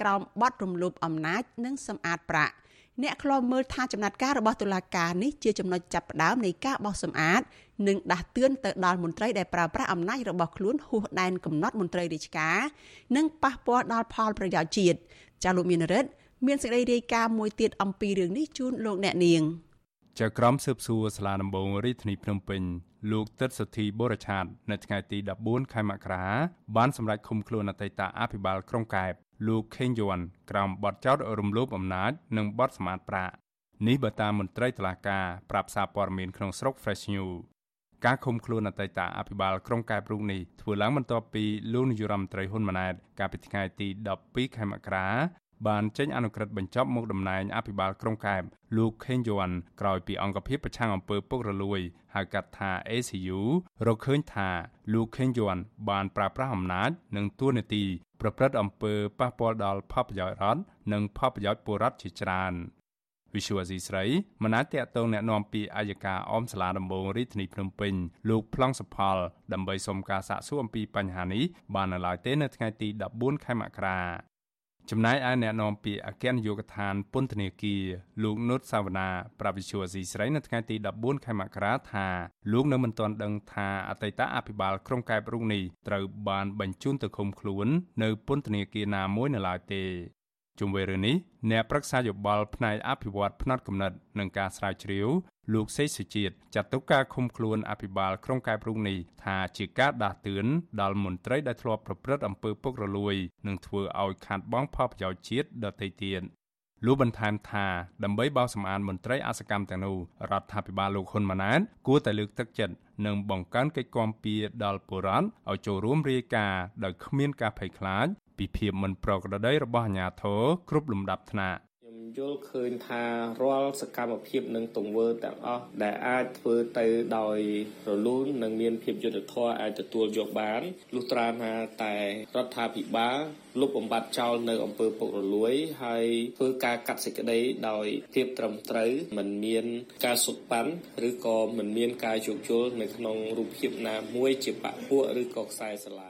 ក្រោមបទរំលោភអំណាច និងសម្អាតប្រាក់ អ្នកខ្លោមមើលថាចំណាត់ការរបស់តុលាការនេះជាចំណុចចាប់ផ្ដើមនៃការបោះសម្អាតនិងដាស់តឿនទៅដល់មន្ត្រីដែលប្រើប្រាស់អំណាចរបស់ខ្លួនហួសដែនកំណត់មន្ត្រីរាជការនិងប៉ះពាល់ដល់ផលប្រយោជន៍ជាតិចាលោកមានរិទ្ធមានសេចក្តីរាយការណ៍មួយទៀតអំពីរឿងនេះជូនលោកអ្នកនាងចៅក្រមស៊ើបសួរសាលាដំបងរាជធានីភ្នំពេញលោកទឹកសុធីបូរឆាត នៅថ្ងៃទី14ខែមករាបានសម្រេចឃុំខ្លួនអតីតអភិបាលក្រុងកែប លោកខេងយួនក្រោមបទចោទរំលោភអំណាចនិងបទសម្អាតប្រាក់នេះបើតាមមន្ត្រីតុលាការប្រាប់សារព័ត៌មានក្នុងស្រុក Fresh News ការឃុំខ្លួនអតីតអភិបាលក្រុងកែបរូបនេះធ្វើឡើងបន្ទាប់ពីលោកនាយរដ្ឋមន្ត្រីហ៊ុនម៉ាណែតកាលពីថ្ងៃទី12ខែមករា បានចេញអនុក្រឹត្យបញ្ចប់មុខតំណែងអភិបាលក្រុងកែបលោកខេងយួនក្រោយពីអង្គភាពប្រឆាំងអំពើពុករលួយហៅកាត់ថា ACU រកឃើញថាលោកខេងយួនបានប្រើប្រាស់អំណាចនិងទួនាទីប្រព្រឹត្តអំពើប៉ះពាល់ដល់ផលប្រយោជន៍រដ្ឋនិងផលប្រយោជន៍ពលរដ្ឋជាច្រើនវិសុវអាស៊ីស្រីមិនអាចតតងแนะនាំពីអាយកាអមសាលាដំបងរាជធានីភ្នំពេញលោកប្លង់សុផលដើម្បីសុំការសាកសួរអំពីបញ្ហានេះបាននៅឡើយទេនៅថ្ងៃទី14ខែមករា ចំណែកឯអ្នកនាំពាក្យអគ្គនាយកដ្ឋានពន្ធនាគារលោកនុតសាវណ្ណាប្រាប់វិទ្យុអស៊ីស្រីនៅថ្ងៃទី14ខែមករាថាលោកនៅមិនទាន់ដឹងថាអតីតអភិបាលក្រុងកែបរូបនេះត្រូវបានបញ្ជូនទៅឃុំខ្លួននៅពន្ធនាគារណាមួយនៅឡើយទេ ជុំវិញរឿងនេះអ្នកប្រឹក្សាយោបល់ផ្នែកអភិវឌ្ឍផ្នែកកំណត់និងការស្រាវជ្រាវលោកសេសុជាតិចាត់ទុកការឃុំខ្លួនអភិបាលក្រុងកែបរុងនេះថាជាការដាស់តឿនដល់មន្ត្រីដែលធ្លាប់ប្រព្រឹត្តអំពើពុករលួយនិងធ្វើឲ្យខាតបង់ផលប្រយោជន៍ជាតិដទៃទៀតលោកបន្ថែមថាដើម្បីបោសសម្អាតមន្ត្រីអសកម្មទាំងនោះរដ្ឋាភិបាលលោកហ៊ុនម៉ាណែតគួរតែលើកទឹកចិត្តនិងបង្កើនកិច្ចគាំពារដល់ពលរដ្ឋឲ្យចូលរួមរាយការណ៍ដោយគ្មានការភ័យខ្លាច ពីភាពមិនប្រក្រតីរបស់អាជ្ញាធរគ្រប់លំដាប់ថ្នាក់យល់ឃើញថារាល់សកម្មភាពនិងទង្វើទាំងអស់ដែលអាចធ្វើទៅដោយរលូននិងមានភាពយុត្តិធម៌អាចទទួលយកបានលុះត្រាថាតែរដ្ឋាភិបាលលុបបំបាត់ចោលនៅអំពើពុករលួយហើយធ្វើការកាត់សេចក្តីដោយភាពត្រឹមត្រូវមិនមានការសុខប៉ាន់ឬក៏មិនមានការយោគយល់នៅក្នុងរូបភាពណាមួយជាបពពួកឬក៏ខ្សែស្រឡាយ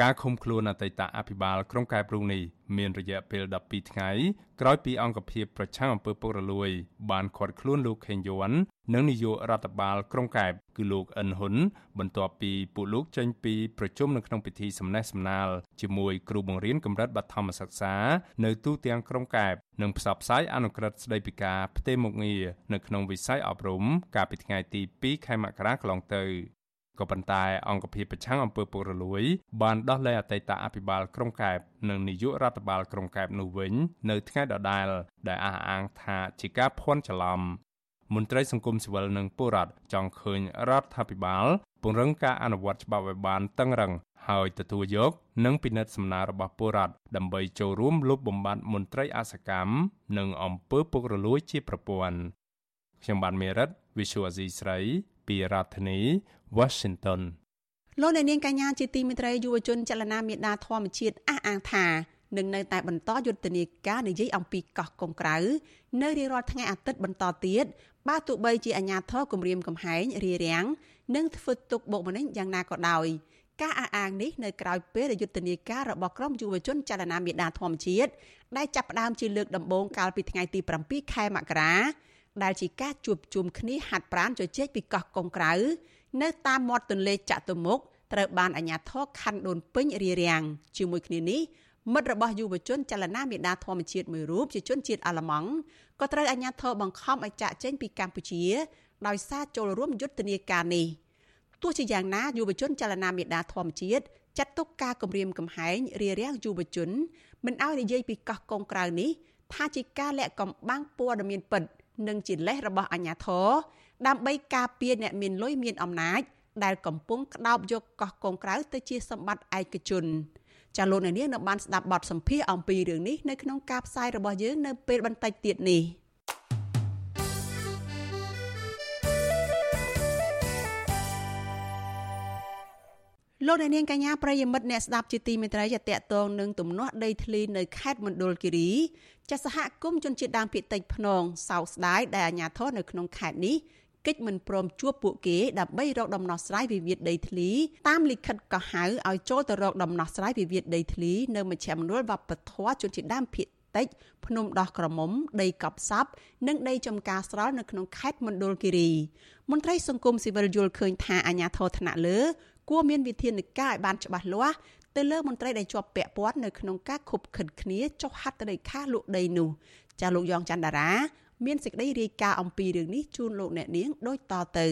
ការឃុំខ្លួនអតីតអភិបាលក្រុងកែបរូងនេះមានរយៈពេល12ថ្ងៃក្រោយពីអង្គភាពប្រឆាំងអំពើពុករលួយ បានឃាត់ខ្លួនលោកខេងយួននិងនាយករដ្ឋបាលក្រុងកែបគឺលោកអិនហ៊ុនបន្ទាប់ពីពួកលោកចេញពីប្រជុំនៅក្នុងពិធីសំណេះសំណាលជាមួយគ្រូបង្រៀនកម្រិតបឋមសិក្សានៅទូទាំងក្រុងកែបនិងផ្សព្វផ្សាយអនុក្រឹត្យស្តីពីការផ្ទេរមុខងារនៅក្នុងវិស័យអប់រំកាលពីថ្ងៃទី2ខែមករាកន្លងទៅ ក៏ប៉ុន្តែអង្គភាពប្រឆាំងអំពើពុករលួយ បានដោះលែងអតីតអភិបាលក្រុងកែបនិងនាយករដ្ឋបាលក្រុងកែបនោះវិញ នៅថ្ងៃដដែលដែលអះអាងថាជាការភ័ន្តច្រឡំមន្ត្រីសង្គមស៊ីវិលនិងពលរដ្ឋចង់ឃើញរដ្ឋាភិបាលពង្រឹងការអនុវត្តច្បាប់ឲ្យបានតឹងរឹងហើយទទួលយក និងពិនិត្យសំណើរបស់ពលរដ្ឋដើម្បីចូលរួមលុបបំបាត់មន្ត្រីអសកម្មនិងអំពើពុករលួយជាប្រព័ន្ធខ្ញុំបានមេរិត Visual Asia ស្រីពីរដ្ឋធានី Washington លោកអ្នកនាងកញ្ញាជាទីមេត្រីយុវជនចលនាមេដាធម្មជាតិអះអាងថានឹងនៅតែបន្តយុទ្ធនាការនិយាយអំពីកោះកុងក្រៅនៅរៀងរាល់ថ្ងៃអាទិត្យបន្តទៀតបើទោះបីជាអាញាធរគម្រាមកំហែងរារាំងនិងធ្វើទុកបុកម្នេញយ៉ាងណាក៏ដោយការអះអាងនេះនៅក្រៅពេលយុទ្ធនាការរបស់ក្រុមយុវជនចលនាមេដាធម្មជាតិដែលចាប់ផ្ដើមជាលើកដំបូងកាលពីថ្ងៃទី7ខែមករាដែលជាការជួបជុំគ្នាហាត់ប្រាណជជែកពីកោះកុងក្រៅ នៅតាមមាត់ទន្លេចតុមុខត្រូវបានអាជ្ញាធរខណ្ឌដូនពេញរារាំងជាមួយគ្នានេះមិត្តរបស់យុវជនចលនាមេដាធម្មជាតិមួយរូបជាជនជាតិអាល្លឺម៉ង់ក៏ត្រូវអាជ្ញាធរបង្ខំឲ្យចាក់ចេញពីកម្ពុជា ដោយសារចូលរួមយុទ្ធនាការនេះទោះជាយ៉ាងណាយុវជនចលនាមេដាធម្មជាតិចាត់ទុកការគម្រាមកំហែងរារាំងយុវជន មិនឲ្យនិយាយពីកោះកុងក្រៅនេះថាជាការលាក់កំបាំងព័ត៌មានពិតនិងជាលេសរបស់អាជ្ញាធរ ដើម្បីការពារអ្នកមានលុយមានអំណាចដែលកំពុងក្តោបយកកោះកុងក្រៅទៅជាសម្បត្តិឯកជនចាលោកអ្នកនាងនៅបានស្ដាប់បទសម្ភាសអំពីរឿងនេះនៅក្នុងការផ្សាយរបស់យើងនៅពេលបន្តិចទៀតនេះលោកអ្នកនាងកញ្ញាប្រិយមិត្តអ្នកស្ដាប់ជាទីមេត្រីយតកតងនឹងទំនាស់ដីធ្លីនៅខេត្តមណ្ឌលគិរីចាសហគមន៍ជនជាតិដើមភាគតិចភ្នងសោកស្ដាយដែលអាជ្ញាធរនៅក្នុងខេត្តនេះ កិច្ចមិនព្រមជួបពួកគេដើម្បីរកដំណោះស្រាយវិវាទដីធ្លីតាមលិខិតកោះហៅឲ្យចូលទៅរកដំណោះស្រាយវិវាទដីធ្លីនៅមជ្ឈមណ្ឌលវប្បធម៌ជនជាតិដើមភាគតិចភ្នំដោះក្រមុំដីកប់សັບនិងដីចំការស្រល់នៅក្នុងខេត្តមណ្ឌលគិរីមន្ត្រីសង្គមស៊ីវិលយល់ឃើញថាអាជ្ញាធរថ្នាក់លើគួរមានវិធានការឲ្យបានច្បាស់លាស់ទៅលើមន្ត្រីដែលជាប់ពាក់ព័ន្ធនៅក្នុងការខុបខិតគ្នាចុះហត្ថលេខាលក់ដីនោះចាលោកយ៉ងច័ន្ទដារា មានសេចក្តីរាយការណ៍អំពីរឿងនេះជូនលោកអ្នកនាងដូចតទៅ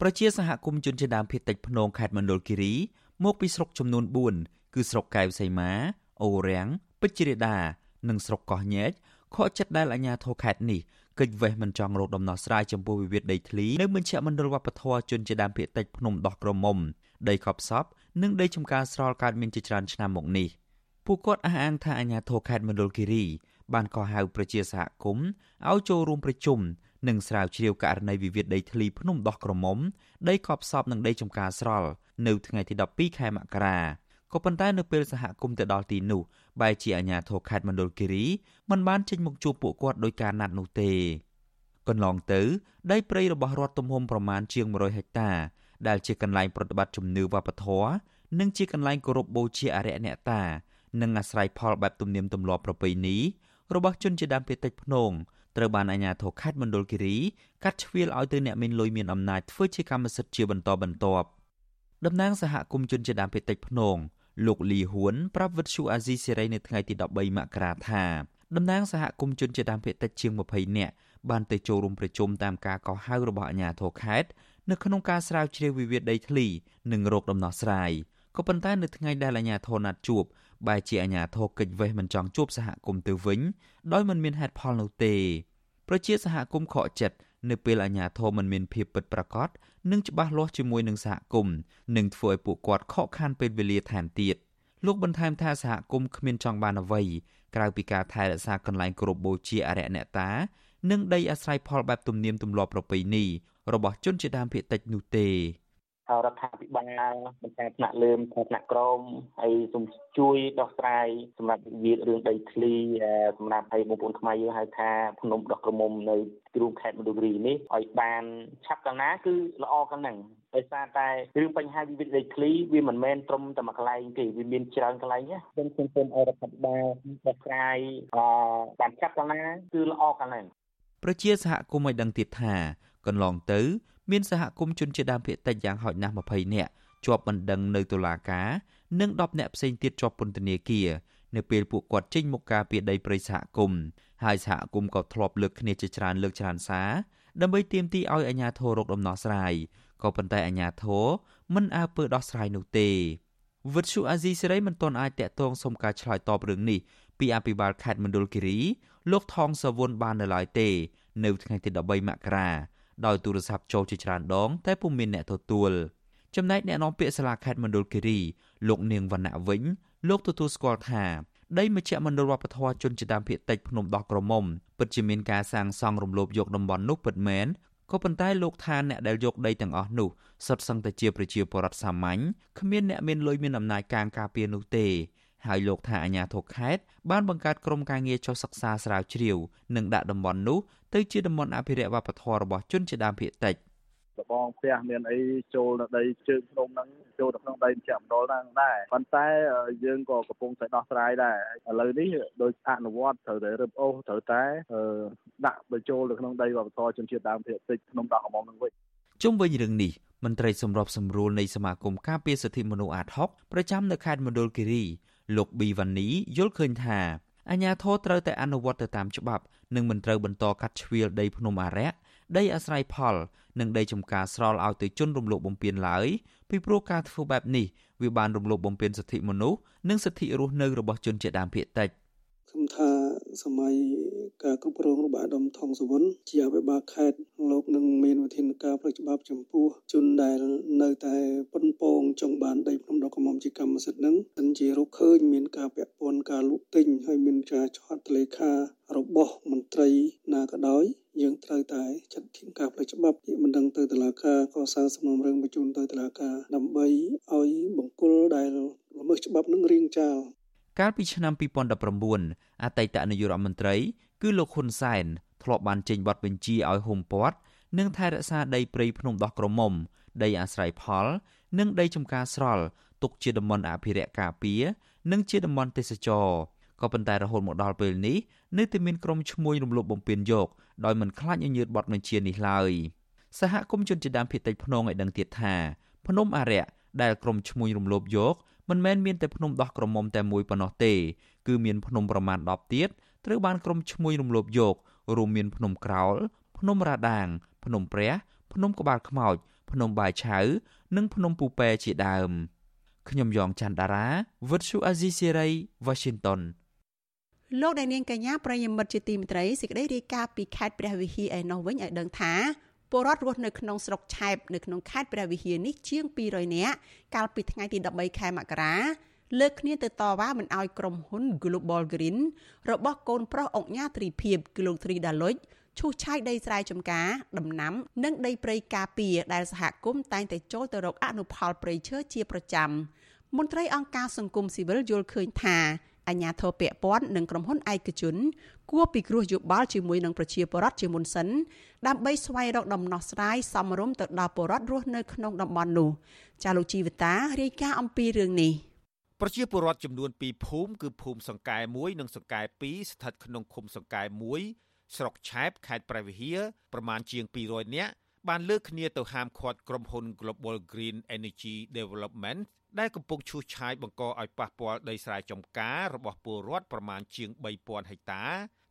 ប្រជាសហគមន៍ជនជាតិដើមភាគតិចភ្នងខេត្តមណ្ឌលគិរីមកពីស្រុកចំនួន4គឺស្រុកកែវសីមាអូរាំងពេជ្ររាដានិងស្រុកកោះញែកខកចិត្តដែលអាជ្ញាធរខេត្តនេះកិច្ចវេះមិនចង់រកដំណោះស្រាយចំពោះវិវាទដីធ្លីនៅមជ្ឈមណ្ឌលវប្បធម៌ជនជាដើមភាគតិចភ្នំដោះក្រមុំដីខប់សពនិងដីចំការស្រល់កើតមានជាច្រើនឆ្នាំមកនេះពួកគាត់អះអាងថាអាញាធរខេត្តមណ្ឌលគិរី បានកោះហៅប្រជាសហគមន៍ឲ្យចូលរួមប្រជុំនិងស្រាវជ្រាវករណីវិវាទដីធ្លីភ្នំដោះក្រមុំដីខប់សពនិងដីចំការស្រល់នៅថ្ងៃទី12ខែមករាក៏ប៉ុន្តែនៅពេលសហគមន៍ទៅដល់ទីនោះបែរជាអាជ្ញាធរខេត្តមណ្ឌលគិរីមិនបានចេញមកជួបពួកគាត់ដោយការណាត់នោះទេកន្លងទៅដីព្រៃរបស់រដ្ឋទំហំប្រមាណជាង100ហិកតាដែលជាកន្លែងប្រតិបត្តិជំនឿវប្បធម៌និងជាកន្លែងគោរពបូជាអរិយអ្នកតានិងអាស្រ័យផលបែបទំនៀមទម្លាប់ប្រពៃណី របស់ជនជាដើមភាគតិចភ្នងត្រូវបានអាជ្ញាធរខេត្តមណ្ឌលគិរីកាត់ជ្រៀលឲ្យទៅអ្នកមានលុយមានអំណាចធ្វើជាកម្មសិទ្ធិជាបន្តបន្ទាប់តំណាងសហគមន៍ជនជាដើមភាគតិចភ្នងលោកលីហួនប្រាប់វិទ្យុអាស៊ីសេរីនៅថ្ងៃទី13មករាថាតំណាងសហគមន៍ជនជាតិដើមភាគតិចជាង20នាក់បានទៅចូលរួមប្រជុំតាមការកោះហៅរបស់អាជ្ញាធរខេត្តនៅក្នុងការស្រាវជ្រាវវិវាទដីធ្លី និងរោគដំណោះស្រាយក៏ប៉ុន្តែនៅថ្ងៃដែលអាជ្ញាធរណាត់ជួប បែរជាអាជ្ញាធរកិច្ចវេះមិនចង់ជួបសហគមន៍ទៅវិញដោយមិនមានហេតុផលនោះទេប្រជាសហគមន៍ខកចិត្តនៅពេលអាជ្ញាធរមិនមានភាពពិតប្រាកដនិងច្បាស់លាស់ជាមួយនឹងសហគមន៍នឹងធ្វើឲ្យពួកគាត់ខកខានពេលវេលាថែមទៀតលោកបន្ថែមថាសហគមន៍គ្មានចង់បានអ្វីក្រៅពីការថែរក្សាកន្លែងគោរពបូជាអរិយអ្នកតានិងដីអាស្រ័យផលបែបទំនៀមទម្លាប់ប្រពៃណីរបស់ជនជាដើមភាគតិចនោះទេ រដ្ឋាភិបាលមិនថាថ្នាក់លើមិនថាថ្នាក់ក្រមហើយសូមជួយដោះស្រាយសម្រាប់វិវាទរឿងដីធ្លីសម្រាប់ឲ្យបងប្អូនខ្មែរយើងហៅថាភ្នំដោះក្រមុំនៅក្រុងខេត្តមណ្ឌលគិរីនេះឲ្យបានឆាប់កាលណាគឺល្អកាលហ្នឹងដោយសារតែរឿងបញ្ហាវិវាទដីធ្លីវាមិនមែនត្រឹមតែមួយកន្លែងទេវាមានច្រើនកន្លែងណាខ្ញុំសូមសូមឲ្យរដ្ឋាភិបាលដោះស្រាយអបានឆាប់កាលណាគឺល្អកាលហ្នឹងប្រជាសហគមន៍ឲ្យដឹងទៀតថាកន្លងទៅមានសហគមន៍ជនជាតិដើមភាគតិចយ៉ាងហោចណាស់20នាក់ជាប់បណ្ដឹងនៅតុលាការនិង10នាក់ផ្សេងទៀតជាប់ពន្ធនាគារនៅពេលពួកគាត់ចេញមកការពីដីព្រៃសហគមន៍ហើយសហគមន៍ក៏ធ្លាប់លើកគ្នាជាច្រើនលើកច្រើនសារដើម្បីទាមទារឲ្យអាជ្ញាធររកដំណោះស្រាយក៏ប៉ុន្តែអាជ្ញាធរមិនអើពើដោះស្រាយនោះទេវិទ្យុអាស៊ីសេរីមិនទាន់អាចតាក់ទងសុំការឆ្លើយតបរឿងនេះពីអភិបាលខេត្តមណ្ឌលគិរីលោកថងសវុនបាននៅឡើយទេ នៅថ្ងៃទី13មករា ដោយទូរស័ព្ទចូលជាច្រើនដង តែពុំមានអ្នកទទួលចំណែកអ្នកនាំពាក្យសាលាខេត្តមណ្ឌលគិរីលោកនាងវណ្ណៈវិញ លោកទទួលស្គាល់ថាដីមជ្ឈមណ្ឌលវប្បធម៌ជនជាតិដើមភាគតិចភ្នំដោះក្រមុំពិតជាមានការសាងសង់រំលោភយកតំបន់នោះពិតមែនក៏ប៉ុន្តែលោកថាអ្នកដែលយកដីទាំងអស់នោះសុទ្ធសឹងតែជាប្រជាពលរដ្ឋសាមញ្ញគ្មានអ្នកមានលុយមានអំណាចកាងការពារនោះទេ ហើយលោកថាអាញាធរខេត្តបានបង្កើតក្រុមការងារចុះសិក្សាស្រាវជ្រាវនិងដាក់តំបន់នោះទៅជាតំបន់អភិរក្សវប្បធម៌របស់ជនជាដើមភាគតិចដបងផ្ទះមានអីចូលនៅដីជើងភ្នំហ្នឹងចូលទៅក្នុងដីជាមណ្ឌលហ្នឹងដែរប៉ុន្តែយើងក៏កំពុងតែដោះស្រាយដែរឥឡូវនេះដោយអនុវត្តត្រូវតែរឹបអូសត្រូវតែដាក់បញ្ចូលទៅក្នុងដីវប្បធម៌ជនជាតិដើមភាគតិចក្នុងដោះកំងហ្នឹងវិញជុំវិញរឿងនេះមន្ត្រីសម្របសម្រួលនៃសមាគមការពារសិទ្ធិមនុស្សអាត6ប្រចាំនៅខេត្តមណ្ឌលគិរី លោកប៊ីវ៉ានីយល់ឃើញថាអាញាធរត្រូវតែអនុវត្តទៅតាមច្បាប់និងមិនត្រូវបន្តកាត់ជ្រៀលដីភ្នំអារក្សដីអាស្រ័យផល និងដីចំការស្រល់ឲ្យទៅជនរំលោភបំពានឡើយពីព្រោះការធ្វើបែបនេះវាបានរំលោភបំពានសិទ្ធិមនុស្សនិងសិទ្ធិរស់នៅរបស់ជនជាតិដើមភាគតិច ខ្ញុំថាសម័យការគ្រប់គ្រងរបស់អាដាមថងសវុនជាអភិបាលខេត្តលោកនឹងមានវិធានការផ្លូវច្បាប់ចំពោះជនដែលនៅតែប៉ុនពងចង់បានដីភ្នំដកកំមជាកម្មសិទ្ធិនឹងសិនជារកឃើញមានការពាក់ព័ន្ធការលក់ទិញហើយមានការឆាត់លេខារបស់មន្ត្រីណាក៏ដោយយើងត្រូវតែចាត់ធានការផ្លូវច្បាប់ពីមិនដឹងទៅតុលាការកសាងសំណុំរឿងបញ្ជូនទៅតុលាការដើម្បីឲ្យបង្គោលដែលល្មើសច្បាប់នឹងរៀងចាល កាលពីឆ្នាំ2019អតីតនាយករដ្ឋមន្ត្រី គឺលោកហ៊ុនសែនធ្លាប់បានចេញបទបញ្ជាឲ្យហ៊ុំព័ទ្ធនិងថែរក្សាដីព្រៃភ្នំដោះក្រមុំ ដីអាស្រ័យផល និងដីចំការស្រល់ទុកជាតំបន់អភិរក្សការពារនិងជាតំបន់ទេសចរក៏ប៉ុន្តែរហូតមកដល់ពេលនេះនៅតែមានក្រុមឈ្មួញរំលោភបំពានយកដោយមិនខ្លាចញញើតបទបញ្ជានេះឡើយសហគមន៍ជនជាតិដើមភាគតិចភ្នងឲ្យដឹងទៀតថាភ្នំអារក្សដែលក្រុមឈ្មួញរំលោភយក មិនមែនមានតែភ្នំដោះក្រមុំតែមួយប៉ុណ្ណោះទេគឺមានភ្នំប្រមាណ10ទៀតត្រូវបានក្រុមឈ្មួញរំលោភយករួមមានភ្នំក្រោលភ្នំរ៉ាដាង ភ្នំព្រះ ភ្នំក្បាលខ្មោចភ្នំបាយឆៅនិងភ្នំពូប៉ែជាដើមខ្ញុំយ៉ងច័ន្ទដារាវិទ្យុអាស៊ីសេរី Washington លោកអ្នកនាងកញ្ញាប្រិយមិត្តជាទីមេត្រីសេចក្តីរាយការណ៍ពីខេត្តព្រះវិហារឯណោះវិញឲ្យដឹងថា ពលរដ្ឋរស់នៅក្នុងស្រុកឆែបនៅក្នុងខេត្តព្រះវិហារនេះជាង200នាក់កាលពីថ្ងៃទី13ខែមករាលើកគ្នាទៅតវ៉ាមិនឲ្យក្រុមហ៊ុន Global Green របស់កូនប្រុសអង្គញាត្រីភិបគឺលោកទ្រីដាលុចឈូសឆាយដីស្រែចម្ការដំណាំ និងដីព្រៃការពារដែលសហគមន៍តែងតែចូលទៅរកអនុផលព្រៃឈើជាប្រចាំមន្ត្រីអង្គការសង្គមស៊ីវិលយល់ឃើញថា អាញាធរពពាន់និងក្រុមហ៊ុនឯកជន គួរពិគ្រោះយោបល់ជាមួយនឹងប្រជាពលរដ្ឋជាមុនសិនដើម្បីស្វែងរកដំណោះស្រាយសមរម្យទៅដល់ពលរដ្ឋរស់នៅក្នុងតំបន់នោះចាលោកជីវតារាយការណ៍អំពីរឿងនេះប្រជាពលរដ្ឋចំនួន2ភូមិគឺភូមិសង្កែ1និងសង្កែ2ស្ថិតក្នុងឃុំសង្កែ1ស្រុកឆែបខេត្តព្រះវិហារប្រមាណជាង200នាក់បានលើកគ្នាទៅហាមឃាត់ក្រុមហ៊ុន Global Green Energy Development ដែលកំពុងឈូសឆាយបង្កឲ្យប៉ះពាល់ដីស្រែចម្ការរបស់ពលរដ្ឋប្រមាណជាង3000ហិកតា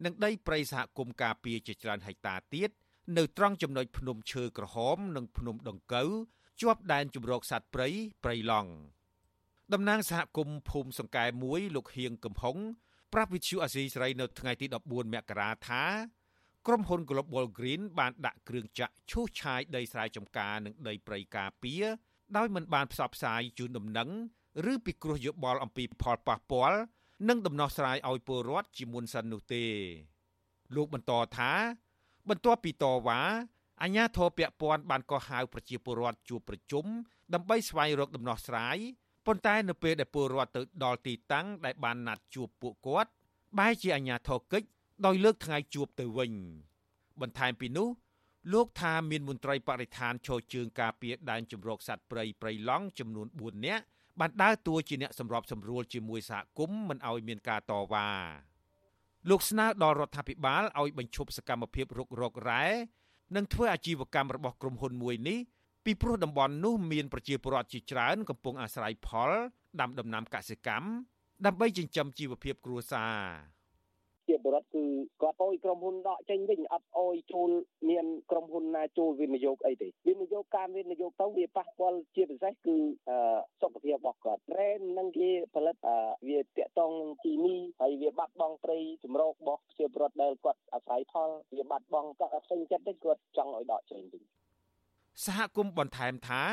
និងដីព្រៃសហគមន៍ការពារជាច្រើនហិកតាទៀតនៅត្រង់ចំណុចភ្នំឈើក្រហម និងភ្នំដង្កូវជាប់ដែនជំរកសត្វព្រៃព្រៃឡង់តំណាងសហគមន៍ភូមិសង្កែ1លោកហៀងកំហុងប្រាប់វិទ្យុអាស៊ីសេរីនៅថ្ងៃទី14មករាថាក្រុមហ៊ុន Global Green បានដាក់គ្រឿងចាក់ឈូសឆាយដីស្រែចម្ការនិងដីព្រៃការពារ ដោយមិនបានផ្សព្វផ្សាយជូនដំណឹងឬពិគ្រោះយោបល់អំពីផលប៉ះពាល់និងដំណោះស្រាយឲ្យពលរដ្ឋជាមុនសិននោះទេ លោកបន្តថា បន្ទាប់ពីតវ៉ាអាជ្ញាធរពាក់ព័ន្ធបានកោះហៅប្រជាពលរដ្ឋជួបប្រជុំដើម្បីស្វែងរកដំណោះស្រាយប៉ុន្តែនៅពេលដែលពលរដ្ឋទៅដល់ទីតាំងដែលបានណាត់ជួបពួកគាត់បែរជាអាជ្ញាធរកិច្ចដោយលើកថ្ងៃជួបទៅវិញ បន្ថែមពីនោះ លោកថាមានមន្ត្រីបរិស្ថានឈរជើងការពារដែនជំរកសត្វព្រៃព្រៃឡង់ចំនួន4នាក់បានដើរតួជាអ្នកសម្របសម្រួលជាមួយសហគមន៍មិនឲ្យមានការតវ៉ាលោកស្នើដល់រដ្ឋាភិបាលឲ្យបញ្ឈប់សកម្មភាពរុករករ៉ែនិងធ្វើអាជីវកម្មរបស់ក្រុមហ៊ុនមួយនេះពីព្រោះតំបន់នោះមានប្រជាពលរដ្ឋជាច្រើនកំពុងអាស្រ័យផលដាំដំណាំកសិកម្មដើម្បីចិញ្ចឹមជីវភាពគ្រួសារ ជាបរិបទគឺគាត់អោយក្រុមហ៊ុនដកចេញវិញអត់អោយចូលមានក្រុមហ៊ុនណាចូលវិនិយោគអីទេវិនិយោគការវិនិយោគទៅវាប៉ះពាល់ជាពិសេសគឺសុខភាពរបស់គាត់រ៉ែនឹងគេផលិតវាតាក់ទងនឹងគីមីហើយវាបាត់បង់ព្រៃចម្រោករបស់ជាបរិបទដែលគាត់អាស្រ័យផលវាបាត់បង់គាត់អត់ពេញចិត្តទេគាត់ចង់ឲ្យដកចេញវិញសហគមន៍បន្ថែមថា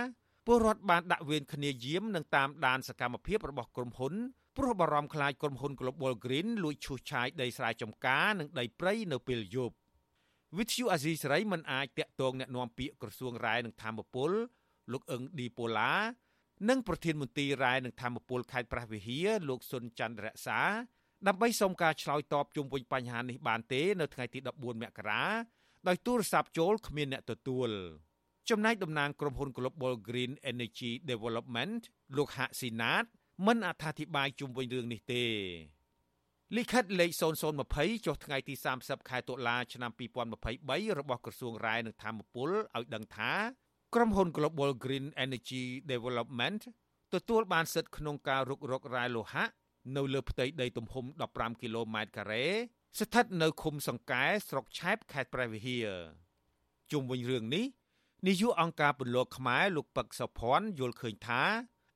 ពលរដ្ឋបានដាក់វេនគ្នាយាមនិងតាមដានសកម្មភាពរបស់ក្រុមហ៊ុន ព្រោះបារម្ភខ្លាចក្រុមហ៊ុន Global Green លួចឈូសឆាយដីស្រែចម្ការនិងដីព្រៃនៅពេលយប់វិទ្យុអាស៊ីសេរីមិនអាចតាក់ទងแนะនាំពាក្យក្រសួងរ៉ែនិងធម្មពលលោកអឹងឌីប៉ូឡានិងប្រធានមន្ត្រីរ៉ែនិងធម្មពលខេត្តព្រះវិហារលោកសុនច័ន្ទរក្សាដើម្បីសុំការឆ្លើយតបជុំវិញបញ្ហានេះបានទេនៅថ្ងៃទី14មករាដោយទូរស័ព្ទចូលគ្មានអ្នកទទួលចំណែកតំណាងក្រុមហ៊ុន Global Green Energy Development លោកហាក់ស៊ីណាត មិនអត្ថាធិប្បាយជុំវិញរឿងនេះទេលិខិតលេខ0020ចុះថ្ងៃទី30ខែតុលាឆ្នាំ2023របស់ក្រសួងរ៉ែនិងធម្មពលឲ្យដឹងថាក្រុមហ៊ុន Global Green Energy Development ទទួលបានសិទ្ធិក្នុងការរុករករ៉ែលោហៈនៅលើផ្ទៃដីទំហំ15គីឡូម៉ែត្រការ៉េស្ថិតនៅឃុំសង្កែស្រុកឆែបខេត្តព្រះវិហារជុំវិញរឿងនេះនាយកអង្គការពន្លកខ្មែរលោកពឹកសុភ័ណ្ឌយល់ឃើញថា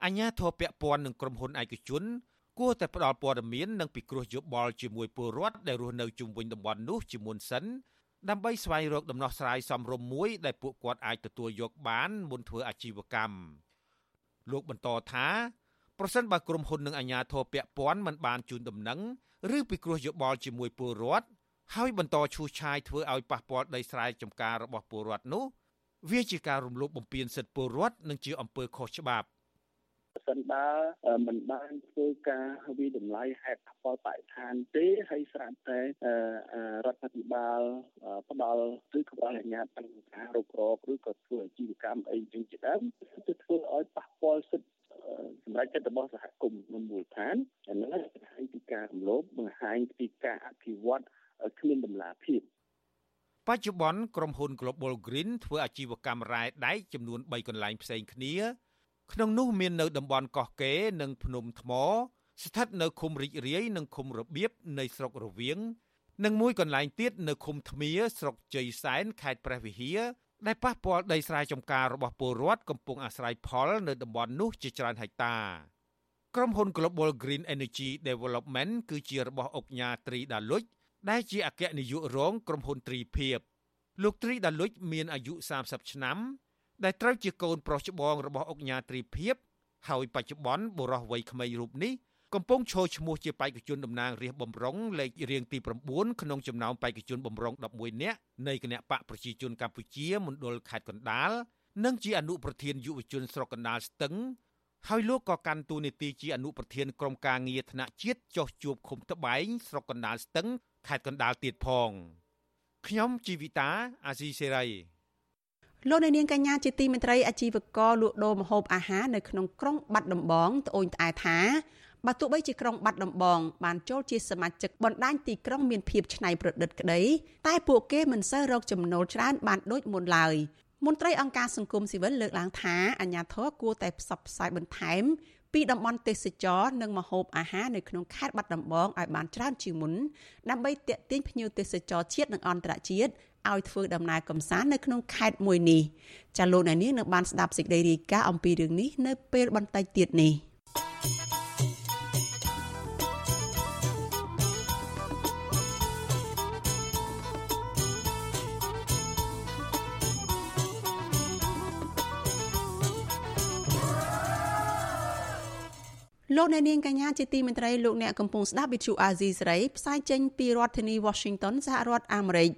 អញ្ញាធរពពាន់នឹងក្រុមហ៊ុនឯកជនគួរតែផ្ដល់ព័ត៌មាននិងពិគ្រោះយោបល់ជាមួយពលរដ្ឋដែលរស់នៅជុំវិញតំបន់នោះជាមុនសិនដើម្បីស្វែងរកដំណោះស្រាយសមរម្យមួយដែលពួកគាត់អាចទទួលយកបានមុនធ្វើអាជីវកម្មលោកបន្តថាប្រសិនបើក្រុមហ៊ុននិងអាជ្ញាធរពាក់ព័ន្ធមិនបានជូនដំណឹងឬពិគ្រោះយោបល់ជាមួយពលរដ្ឋហើយបន្តឈូសឆាយធ្វើឲ្យប៉ះពាល់ដីស្រែចម្ការរបស់ពលរដ្ឋនោះ វាជាការរំលោភបំពានសិទ្ធិពលរដ្ឋនិងជាអំពើខុសច្បាប់ប្រ សិនបើមិនបានធ្វើការវិតម្លៃហេតុផលបរិស្ថានទេហើយស្រាប់តែរដ្ឋាភិបាលផ្ដល់ឬក្បាលអាជ្ញាប័ណ្ណការរុករកឬក៏ធ្វើអាជីវកម្មអីចឹងជាដើមទៅធ្វើឲ្យប៉ះពាល់សិទ្ធិសម្រាប់ចិត្តរបស់សហគមន៍នៅមូលដ្ឋានអានេះបង្ហាញពីការរំលោភបង្ហាញពីការអភិវឌ្ឍគ្មានតម្លាភាពបច្ចុប្បន្នក្រុមហ៊ុន Global Green ធ្វើអាជីវកម្មរ៉ែដែកចំនួន3កន្លែងផ្សេងគ្នា ក្នុងនោះមាននៅតំបន់កោះកេរនិងភ្នំថ្ម ស្ថិតនៅឃុំរីករាយនិងឃុំរបៀបនៃស្រុករវៀងនិងមួយកន្លែងទៀតនៅឃុំថ្មៀស្រុកជ័យសែនខេត្តព្រះវិហារដែលប៉ះពាល់ដីស្រែចម្ការរបស់ពលរដ្ឋកំពុងអាស្រ័យផលនៅតំបន់នោះជាច្រើនហិកតាក្រុមហ៊ុន Global Green Energy Development គឺជារបស់អុកញ៉ាត្រីដាលុចដែលជាអគ្គនាយករងក្រុមហ៊ុនត្រីភិបលោកត្រីដាលុចមានអាយុ30ឆ្នាំ ដែលត្រូវជាកូនប្រុសច្បងរបស់អុកញ៉ាត្រីភិបហើយបច្ចុប្បន្នបុរសវ័យក្មេងរូបនេះកំពុងឈរឈ្មោះជាបេក្ខជនតំណាងរាស្ត្របំរុងលេខរៀងទី9ក្នុងចំណោមបេក្ខជនបំរុង11នាក់នៃគណៈបកប្រជាជនកម្ពុជាមណ្ឌលខេត្តកណ្ដាលនិងជាអនុប្រធានយុវជនស្រុកកណ្ដាលស្ទឹងហើយលោកក៏កាន់តួនាទីជាអនុប្រធានក្រុមការងារថ្នាក់ជាតិចោះជួបឃុំត្បែងស្រុកកណ្ដាលស្ទឹងខេត្តកណ្ដាលទៀតផងខ្ញុំជីវិតាអាស៊ីសេរី លោកអ្នកនាងកញ្ញាជាទីមេត្រីអាជីវករលក់ដូរម្ហូបអាហារនៅក្នុងក្រុងបាត់ដំបងត្អូញត្អែថាបើទោះបីជាក្រុងបាត់ដំបងបានចូលជាសមាជិកបណ្ដាញទីក្រុងមានភាពច្នៃប្រឌិតក្តីតែពួកគេមិនសូវរកចំណូលច្រើនបានដូចមុនឡើយមន្ត្រីអង្គការសង្គមស៊ីវិលលើកឡើងថាអាជ្ញាធរគួរតែផ្សព្វផ្សាយបន្ថែមពីតំបន់ទេសចរនិងមហូបអាហារនៅក្នុងខេត្តបាត់ដំបងឲ្យបានច្រើនជាងមុនដើម្បីទាក់ទាញភ្ញៀវទេសចរជាតិនិងអន្តរជាតិ ឲ្យធ្វើដំណើរកម្សាន្តនៅក្នុងខេត្តមួយនេះចាលោកអ្នកនាងនៅបានស្ដាប់សេចក្តីរាយការណ៍អំពីរឿងនេះនៅពេលបន្តិចទៀតនេះលោកអ្នកនាងកញ្ញាជាទីមេត្រីលោកអ្នកកំពុងស្ដាប់វិទ្យុអាស៊ីសេរីផ្សាយចេញពីរដ្ឋធានី Washington សហរដ្ឋអាមេរិក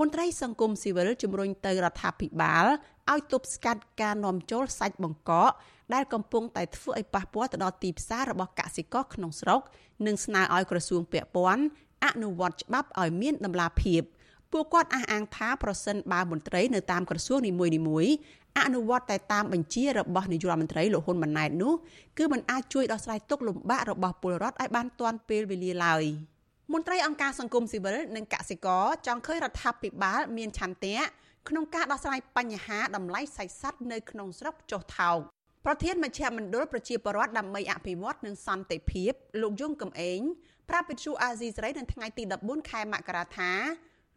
មន្ត្រីសង្គមស៊ីវិលជំរុញទៅរដ្ឋាភិបាលឲ្យទប់ស្កាត់ការនាំចូលសាច់បង្កកដែលកំពុងតែធ្វើឲ្យប៉ះពាល់ទៅដល់ទីផ្សាររបស់កសិករក្នុងស្រុកនិងស្នើឲ្យក្រសួងពាក់ព័ន្ធអនុវត្តច្បាប់ឲ្យមានតម្លាភាពពួកគាត់អះអាងថាប្រសិនបើមន្ត្រីនៅតាមក្រសួងនីមួយៗអនុវត្តតែតាមបញ្ជារបស់នាយករដ្ឋមន្ត្រីលោកហ៊ុនម៉ាណែតនោះគឺมันអាចជួយដោះស្រាយទុក្ខលំបាករបស់ពលរដ្ឋឲ្យបានទាន់ពេលវេលាឡើយ មន្ត្រីអង្គការសង្គមស៊ីវិលនិងកសិករចង់ឃើញរដ្ឋាភិបាលមានឆន្ទៈក្នុងការដោះស្រាយបញ្ហាតម្លៃសាច់សត្វនៅក្នុងស្រុកចុះថោកប្រធានមជ្ឈមណ្ឌលប្រជាពលរដ្ឋដើម្បីអភិវឌ្ឍនិងសន្តិភាពលោកយងកំឯងប្រាប់វិទ្យុអាស៊ីសេរីនៅថ្ងៃទី14ខែមករាថា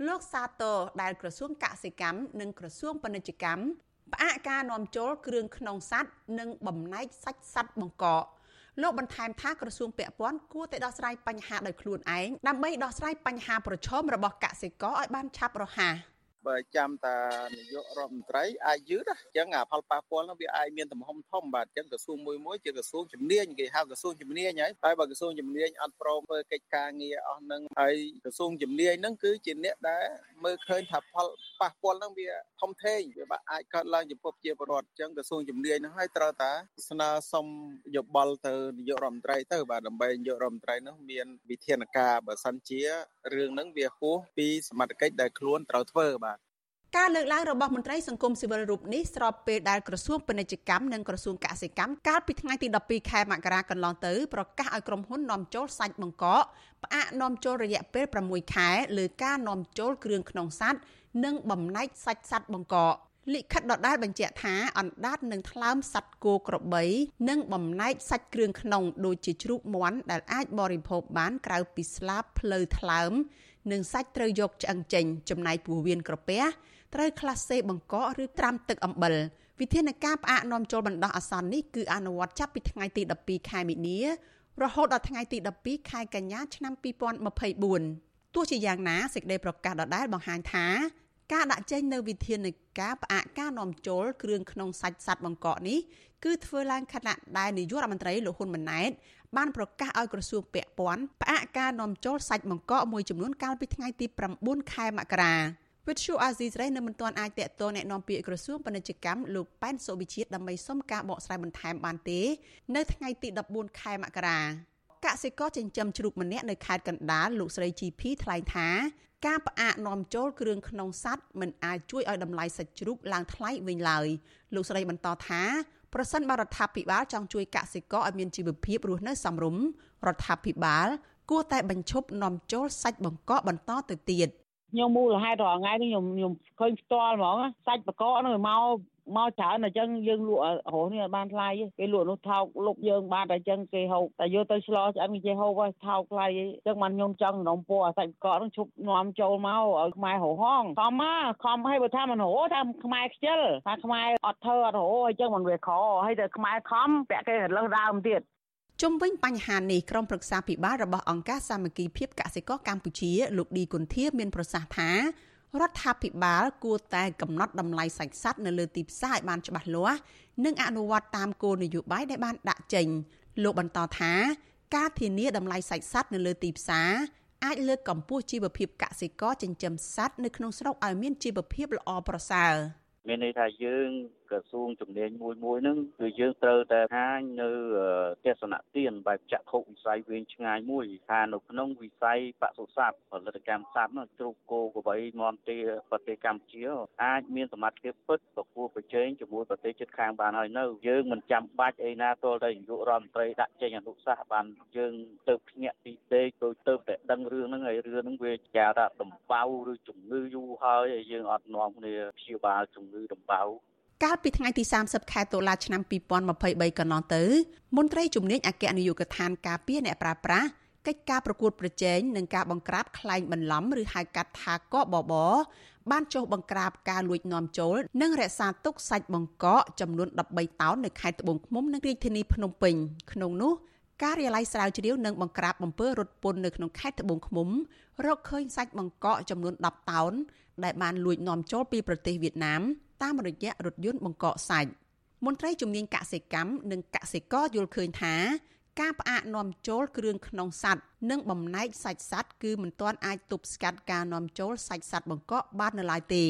លោកសាទរដែលក្រសួងកសិកម្មនិងក្រសួងពាណិជ្ជកម្មផ្អាកការនាំចូលគ្រឿងក្នុងសัตว์និងបំណែកសាច់សត្វបង្កក លោកបន្ថែមថាក្រសួងពាក់ព័ន្ធគួរតែដោះស្រាយបញ្ហាដោយខ្លួនឯងដើម្បីដោះស្រាយបញ្ហាប្រឈមរបស់កសិករឲ្យបានឆាប់រហ័ស។ បើចាំតានាយករដ្ឋមន្ត្រីអាចយឺតអញ្ចឹងអាផលប៉ះពាល់នោះវាអាចមានទំហំធំបាទអញ្ចឹងក្រសួងមួយមួយជាក្រសួងជំនាញគេហៅក្រសួងជំនាញហើយហើយបើក្រសួងជំនាញអត់ព្រមធ្វើកិច្ចការងារអស់នឹងហើយក្រសួងជំនាញហ្នឹងគឺជាអ្នកដែលមើលឃើញថាផលប៉ះពាល់ហ្នឹងវាធំធេងវាបាទអាចកើតឡើងចំពោះជាពលរដ្ឋអញ្ចឹងក្រសួងជំនាញហ្នឹងហើយត្រូវតាស្នើសុំយោបល់ទៅនាយករដ្ឋមន្ត្រីទៅបាទដើម្បីនាយករដ្ឋមន្ត្រីនោះមានវិធានការបើសិនជារឿងហ្នឹងវាហួសពីសមត្ថកិច្ចដែលខ្លួនត្រូវធ្វើបាទ ការលើកឡើងរបស់មន្ត្រីសង្គមស៊ីវិលរូបនេះស្របពេលដែលក្រសួងពាណិជ្ជកម្មនិងក្រសួងកសិកម្មកាលពីថ្ងៃទី12ខែមករាកន្លងទៅប្រកាសឲ្យក្រុមហ៊ុននាំចូលសាច់បង្កកផ្អាកនាំចូលរយៈពេល6ខែលើការនាំចូលគ្រឿងក្នុងសត្វនិងបំណែកសាច់សត្វបង្កកលិខិតដដែលបញ្ជាក់ថាអណ្ដាតនឹងថ្លើមសัตว์គោក្របី និងបំណែកសាច់គ្រឿងក្នុងដូចជាជ្រូកមាន់ដែលអាចបរិភោគបានក្រៅពីស្លាបភ្លៅថ្លើម និងសាច់ត្រូវយកឆ្អឹងចេញ ចំណែកពោះវៀនក្រពះ ត្រូវខ្លះសេបង្កកឬត្រាំទឹកអំបិលវិធានការផ្អាកនាំចូលបណ្ដោះអាសន្ននេះគឺអនុវត្តចាប់ពីថ្ងៃទី12ខែមិនិនារហូតដល់ថ្ងៃទី12ខែកញ្ញាឆ្នាំ2024ទោះជាយ៉ាងណាសេចក្តីប្រកាសដដែលបង្ហាញថាការដាក់ចេញនៅវិធានការផ្អាកការនាំចូលគ្រឿងក្នុងសាច់សត្វបង្កកនេះគឺធ្វើឡើងខណៈដែលនាយករដ្ឋមន្ត្រីលោកហ៊ុនម៉ាណែតបានប្រកាសឲ្យក្រសួងពាក់ព័ន្ធផ្អាកការនាំចូលសាច់បង្កកមួយចំនួនកាលពីថ្ងៃទី9ខែមករា វិទ្យុអាស៊ីសេរីនៅមិនទាន់អាចតេតតណែនាំពាក្យក្រសួងពាណិជ្ជកម្មលោកប៉ែនសុវិជាតិដើម្បីសុំការបកស្រាយបន្ថែមបានទេនៅថ្ងៃទី14ខែមករាកសិករចិញ្ចឹមជ្រូកម្នាក់នៅខេត្តកណ្ដាលលោកស្រី GP ថ្លែងថាការផ្អាកនាំចូលគ្រឿងក្នុងសัตว์មិនអាចជួយឲ្យតម្លៃសាច់ជ្រូកឡើងថ្លៃវិញឡើយលោកស្រីបន្តថាប្រសិនបើរដ្ឋាភិបាលចង់ជួយកសិករឲ្យមានជីវភាពរស់នៅសមរម្យរដ្ឋាភិបាលគួរតែបញ្ឈប់នាំចូលសាច់បង្កកបន្តទៅទៀត ខ្ញុំមូលហេតុរាល់ថ្ងៃនេះខ្ញុំខ្ញុំឃើញផ្ទាល់ហ្មងសាច់បកកនោះមកមកច្រើនអញ្ចឹងយើងលក់រស់នេះបានថ្លៃគេលក់នោះថោកលុបយើងបានតែអញ្ចឹងគេហូបតែយកទៅឆ្លោឆ្អិនគេចេះហូបហើយថោកថ្លៃអញ្ចឹងបានខ្ញុំចង់នំពោះអាសាច់បកកនោះឈប់នាំចូលមកឲ្យខ្មែររហងខំមកខំឲ្យបើថាមិនរហថាខ្មែរខ្ជិលថាខ្មែរអត់ធ្វើអត់រហអញ្ចឹងមិនវាខហើយតែខ្មែរខំពាក់គេរលឹះដើមទៀត ជុំវិញបញ្ហានេះក្រុមប្រឹក្សាពិបាលរបស់អង្គការសាមគ្គីភាពកសិករកម្ពុជាលោកឌីគុន្ធាមានប្រសាសន៍ថារដ្ឋាភិបាលគួរតែកំណត់តម្លៃសាច់សត្វនៅលើទីផ្សារឲ្យបានច្បាស់លាស់និងអនុវត្តតាមគោលនយោបាយដែលបានដាក់ចេញលោកបន្តថាការធានាតម្លៃសាច់សត្វនៅលើទីផ្សារអាចលើកកម្ពស់ជីវភាពកសិករចិញ្ចឹមសត្វនៅក្នុងស្រុកឲ្យមានជីវភាពល្អប្រសើរមានន័យថាយើង ក្រសួងជំនាញមួយមួយហ្នឹងគឺយើងត្រូវតែហាញនៅទេសនៈទានបែបចក្ខុវិស័យវែងឆ្ងាយមួយថានៅក្នុងវិស័យបសុសត្វផលិតកម្មសត្វនោះជ្រូកគោក្របីមាន់ទាប្រទេសកម្ពុជាអាចមានសមត្ថភាពពិតប្រគួតប្រជែងជាមួយប្រទេសជិតខាងបានហើយនៅយើងមិនចាំបាច់អីណាទាល់តែនាយករដ្ឋមន្ត្រីដាក់ចេញអនុសាសន៍បានយើងទៅភ្ញាក់ពីដេកទៅទៅតែដឹងរឿងហ្នឹងហើយរឿងហ្នឹងវាចាថាដំបៅឬជំងឺយូរហើយហើយយើងអត់នាំគ្នាព្យាបាលជំងឺដំបៅ កាលពីថ្ងៃទី30ខែតុលាឆ្នាំ2023កន្លងទៅមន្ត្រីជំនាញអគ្គនាយកដ្ឋានការពារអ្នកប្រាស្រ័យកិច្ចការប្រកួតប្រជែងនិងការបង្ក្រាបក្លែងបន្លំឬហៅកាត់ថាកបបបានចុះបង្ក្រាបការលួចនាំចូលនិងរក្សាទុកសាច់បង្កកចំនួន13តោននៅខេត្តត្បូងឃ្មុំនិងរាជធានីភ្នំពេញក្នុងនោះការិយាល័យស្រាវជ្រាវនិងបង្ក្រាបបំពើរត់ពន្ធនៅក្នុងខេត្តត្បូងឃ្មុំរកឃើញសាច់បង្កកចំនួន10តោនដែលបានលួចនាំចូលពីប្រទេសវៀតណាម តាមរយៈរថយន្តបង្កកសាច់មន្ត្រីជំនាញកសិកម្មនិងកសិករយល់ឃើញថា ការផ្អាកនាំចូលគ្រឿងក្នុងសัตว์និងបំណែកសាច់សัตว์គឺមិនទាន់អាចទប់ស្កាត់ការនាំចូលសាច់សัตว์បង្កកបាននៅឡើយទេ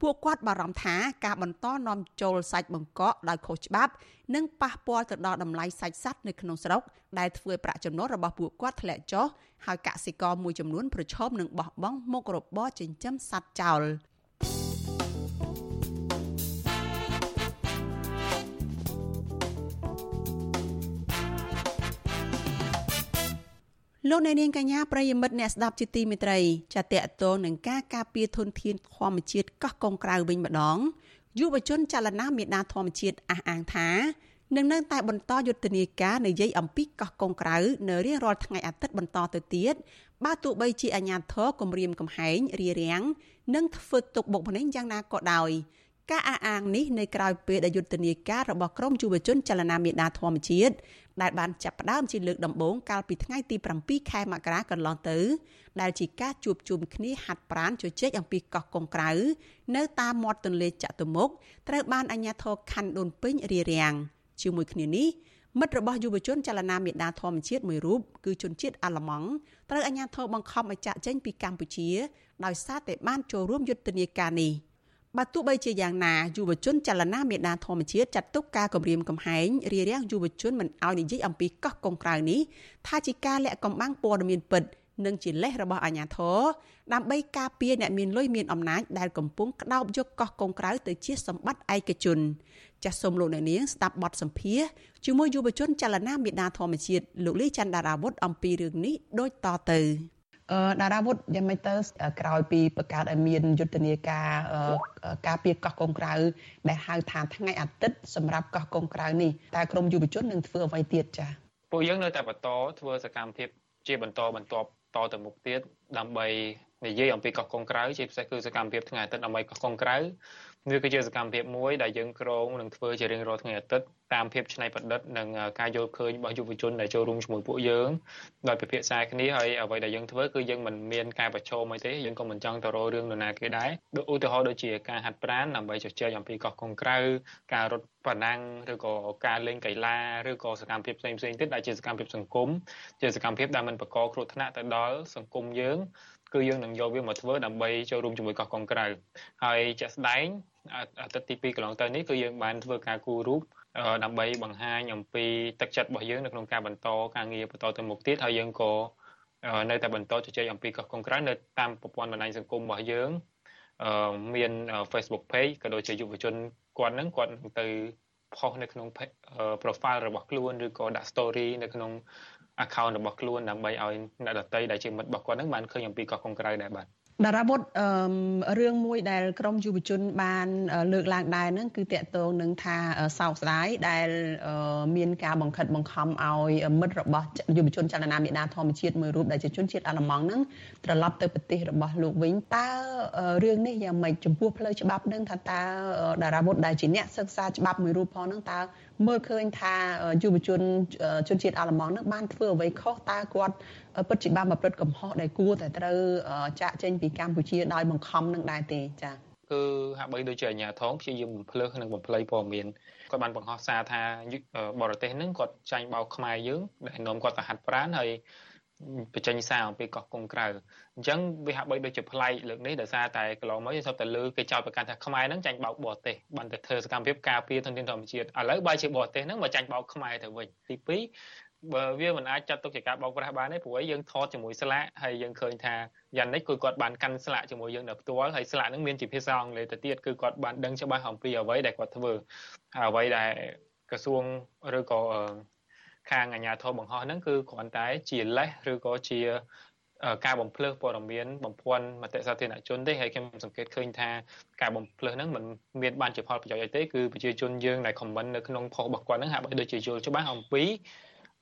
ពួកគាត់បារម្ភថាការបន្តនាំចូលសាច់បង្កកដោយខុសច្បាប់នឹងប៉ះពាល់ទៅដល់តម្លៃសាច់សត្វនៅក្នុងស្រុកដែលធ្វើឲ្យប្រាក់ចំណូលរបស់ពួកគាត់ធ្លាក់ចុះហើយកសិករមួយចំនួនប្រឈមនឹងបោះបង់មុខរបរចិញ្ចឹមសត្វចោល លោកអ្នកនាងកញ្ញាប្រិយមិត្តអ្នកស្ដាប់ជាទីមេត្រីចាតតតងនឹងការការពារធនធានធម្មជាតិកោះកុងក្រៅវិញម្ដងយុវជនចលនាមេដាធម្មជាតិអះអាងថានឹងនៅតែបន្តយុទ្ធនាការនិយាយអំពីកោះកុងក្រៅនៅរៀងរាល់ថ្ងៃអាទិត្យបន្តទៅទៀតបើទោះបីជាអាញាធរគម្រាមកំហែងរារាំងនិងធ្វើទុកបុកម្នេញយ៉ាងណាក៏ដោយការអះអាងនេះនៅក្រៅពេលដែលយុទ្ធនាការរបស់ក្រមយុវជនចលនាមេដាធម្មជាតិដែលបានចាប់ផ្ដើមជាលើកដំបូងកាលពីថ្ងៃទី7ខែមករាកន្លងទៅ ដែលជាការជួបជុំគ្នាហាត់ប្រាណជជែកអំពីកោះកុងក្រៅនៅតាមមាត់ទន្លេចតុមុខត្រូវបានអាជ្ញាធរខណ្ឌដូនពេញរារាំងជាមួយគ្នានេះមិត្តរបស់យុវជនចលនាមេដាធម្មជាតិមួយរូបគឺជនជាតិអាល្លឺម៉ង់ត្រូវអាជ្ញាធរបង្ខំឲ្យចាក់ចេញពីកម្ពុជាដោយសារតែបានចូលរួមយុទ្ធនាការនេះ។ បើទោះបីជាយ៉ាងណាយុវជនចលនាមេដាធម្មជាតិចាត់ទុកការគម្រាមកំហែងរារាំងយុវជនមិនឲ្យនិយាយអំពីកោះកុងក្រៅនេះថាជាការលាក់កំបាំងព័ត៌មានពិតនិងជាលេសរបស់អាជ្ញាធរដើម្បីការពារអ្នកមានលុយមានអំណាចដែលកំពុងក្តោបយកកោះកុងក្រៅទៅជាសម្បត្តិឯកជនចាសសូមលោកអ្នកនាងស្ដាប់បទសម្ភាសជាមួយយុវជនចលនាមេដាធម្មជាតិលោកលីច័ន្ទដារាវុធអំពីរឿងនេះដូចតទៅ តារាវុធយ៉ាងម៉េចទៅក្រោយពីបង្កើតឲ្យមានយុទ្ធនាការការពារកោះកុងក្រៅដែលហៅថាថ្ងៃអាទិត្យសម្រាប់កោះកុងក្រៅនេះតើក្រមយុវជននឹងធ្វើអ្វីទៀតចា៎ពួកយើងនៅតែបន្តធ្វើសកម្មភាពជាបន្តបន្ទាប់តទៅមុខទៀតដើម្បីនិយាយអំពីកោះកុងក្រៅជាពិសេសគឺសកម្មភាពថ្ងៃអាទិត្យដើម្បីកោះកុងក្រៅ វាគឺជាសកម្មភាពមួយដែលយើងក្រងនឹងធ្វើជារៀងរាល់ថ្ងៃអាទិត្យតាមភាពច្នៃប្រឌិតនិងការយល់ឃើញរបស់យុវជនដែលចូលរួមជាមួយពួកយើងដោយពិភាក្សាគ្នាហើយអ្វីដែលយើងធ្វើគឺយើងមិនមានការប្រឈមអីទេយើងក៏មិនចង់ទៅរករឿងនរណាគេដែរដូចឧទាហរណ៍ដូចជាការហាត់ប្រាណដើម្បីជជែកអំពីកោះកុងក្រៅការរត់ប៉ាណាំងឬក៏ការលេងកីឡាឬក៏សកម្មភាពផ្សេងផ្សេងទៀតដែលជាសកម្មភាពសង្គមជាសកម្មភាពដែលមិនបង្កគ្រោះថ្នាក់ទៅដល់សង្គមយើងគឺយើងនឹងយកវាមកធ្វើដើម្បីចូលរួមជាមួយកោះកុងក្រៅហើយជាក់ស្ដែង អាទិត្យទី2កន្លងទៅនេះគឺយើងបានធ្វើការគូររូបដើម្បីបង្ហាញអំពីទឹកចិត្តរបស់យើងនៅក្នុងការបន្តការងារបន្តទៅមុខទៀតហើយយើងក៏នៅតែបន្តជជែកអំពីកោះកុងក្រៅនៅតាមប្រព័ន្ធបណ្ដាញសង្គមរបស់យើងមាន Facebook page ក៏ដូចជាយុវជនគាត់ហ្នឹងគាត់នឹងទៅផុសនៅក្នុង profile របស់ខ្លួនឬក៏ដាក់ story នៅក្នុង account របស់ខ្លួនដើម្បីឲ្យអ្នកដទៃដែលជាមិត្តរបស់គាត់ហ្នឹងបានឃើញអំពីកោះកុងក្រៅដែរបាទ តារាវុធរឿងមួយដែលក្រមយុវជនបានលើកឡើងដែរហ្នឹងគឺតកតងនឹងថាសោកស្ដាយដែលមានការបង្ខិតបង្ខំឲ្យមិត្តរបស់យុវជនចលនាមេដាធម្មជាតិមួយរូបដែលជាជនជាតិអាល្លឺម៉ង់ហ្នឹងត្រឡប់ទៅប្រទេសរបស់លោកវិញតើរឿងនេះយ៉ាងម៉េចចំពោះផ្លូវច្បាប់ហ្នឹងថាតើតារាវុធដែលជាអ្នកសិក្សាច្បាប់មួយរូបផងហ្នឹងតើ មើលឃើញថាយុវជនជនជាតិអាល្លឺម៉ង់ហ្នឹងបានធ្វើអ្វីខុសតើគាត់ពិតជាបានប្រព្រឹត្តកំហុសដែលគួរតែត្រូវចាក់ចេញពីកម្ពុជាដោយបង្ខំនឹងដែរទេចា៎គឺហាក់បីដូចជាអាញាធងព្យាយាមបំភ្លឺនិងបំភ្លៃព័ត៌មានគាត់បានបង្ហោះសារថាបរទេសហ្នឹងគាត់ចាញ់បោកខ្មែរយើងដែលនាំគាត់ទៅហាត់ប្រាណហើយ បញ្ចេញសារអំពីកោះកុងក្រៅអញ្ចឹងវាហាក់បីដូចជាប្លែកលើកនេះដោយសារតែកន្លងមកយើងសពតែលើគេចោទប្រកាន់ថាខ្មែរហ្នឹងចាញ់បោកបរទេសបានតែធ្វើសកម្មភាពការពារធនធានធម្មជាតិឥឡូវបើជាបរទេសហ្នឹងមកចាញ់បោកខ្មែរទៅវិញទី2បើវាមិនអាចចាត់ទុកជាការបោកប្រាស់បានទេព្រោះយើងថតជាមួយស្លាកហើយយើងឃើញថាយ៉ាងនេះគឺគាត់បានកាន់ស្លាកជាមួយយើងដល់ផ្ទាល់ហើយស្លាកហ្នឹងមានជាភាសាអង់គ្លេសទៅទៀតគឺគាត់បានដឹងច្បាស់អំពីអ្វីដែលគាត់ធ្វើហើយអ្វីដែលក្រសួងឬក៏ ខាងអាជ្ញាធរបង្ហោះហ្នឹងគឺគ្រាន់តែជាលេសឬក៏ជាការបំភ្លឺព័ត៌មានបំភាន់មតិសាធារណជនទេហើយខ្ញុំសង្កេតឃើញថាការបំភ្លឺហ្នឹងមិនមានបានជាផលប្រយោជន៍អីទេគឺប្រជាជនយើងដែលខមមិននៅក្នុងផុសរបស់គាត់ហ្នឹងហាក់បីដូចជាយល់ច្បាស់អំពី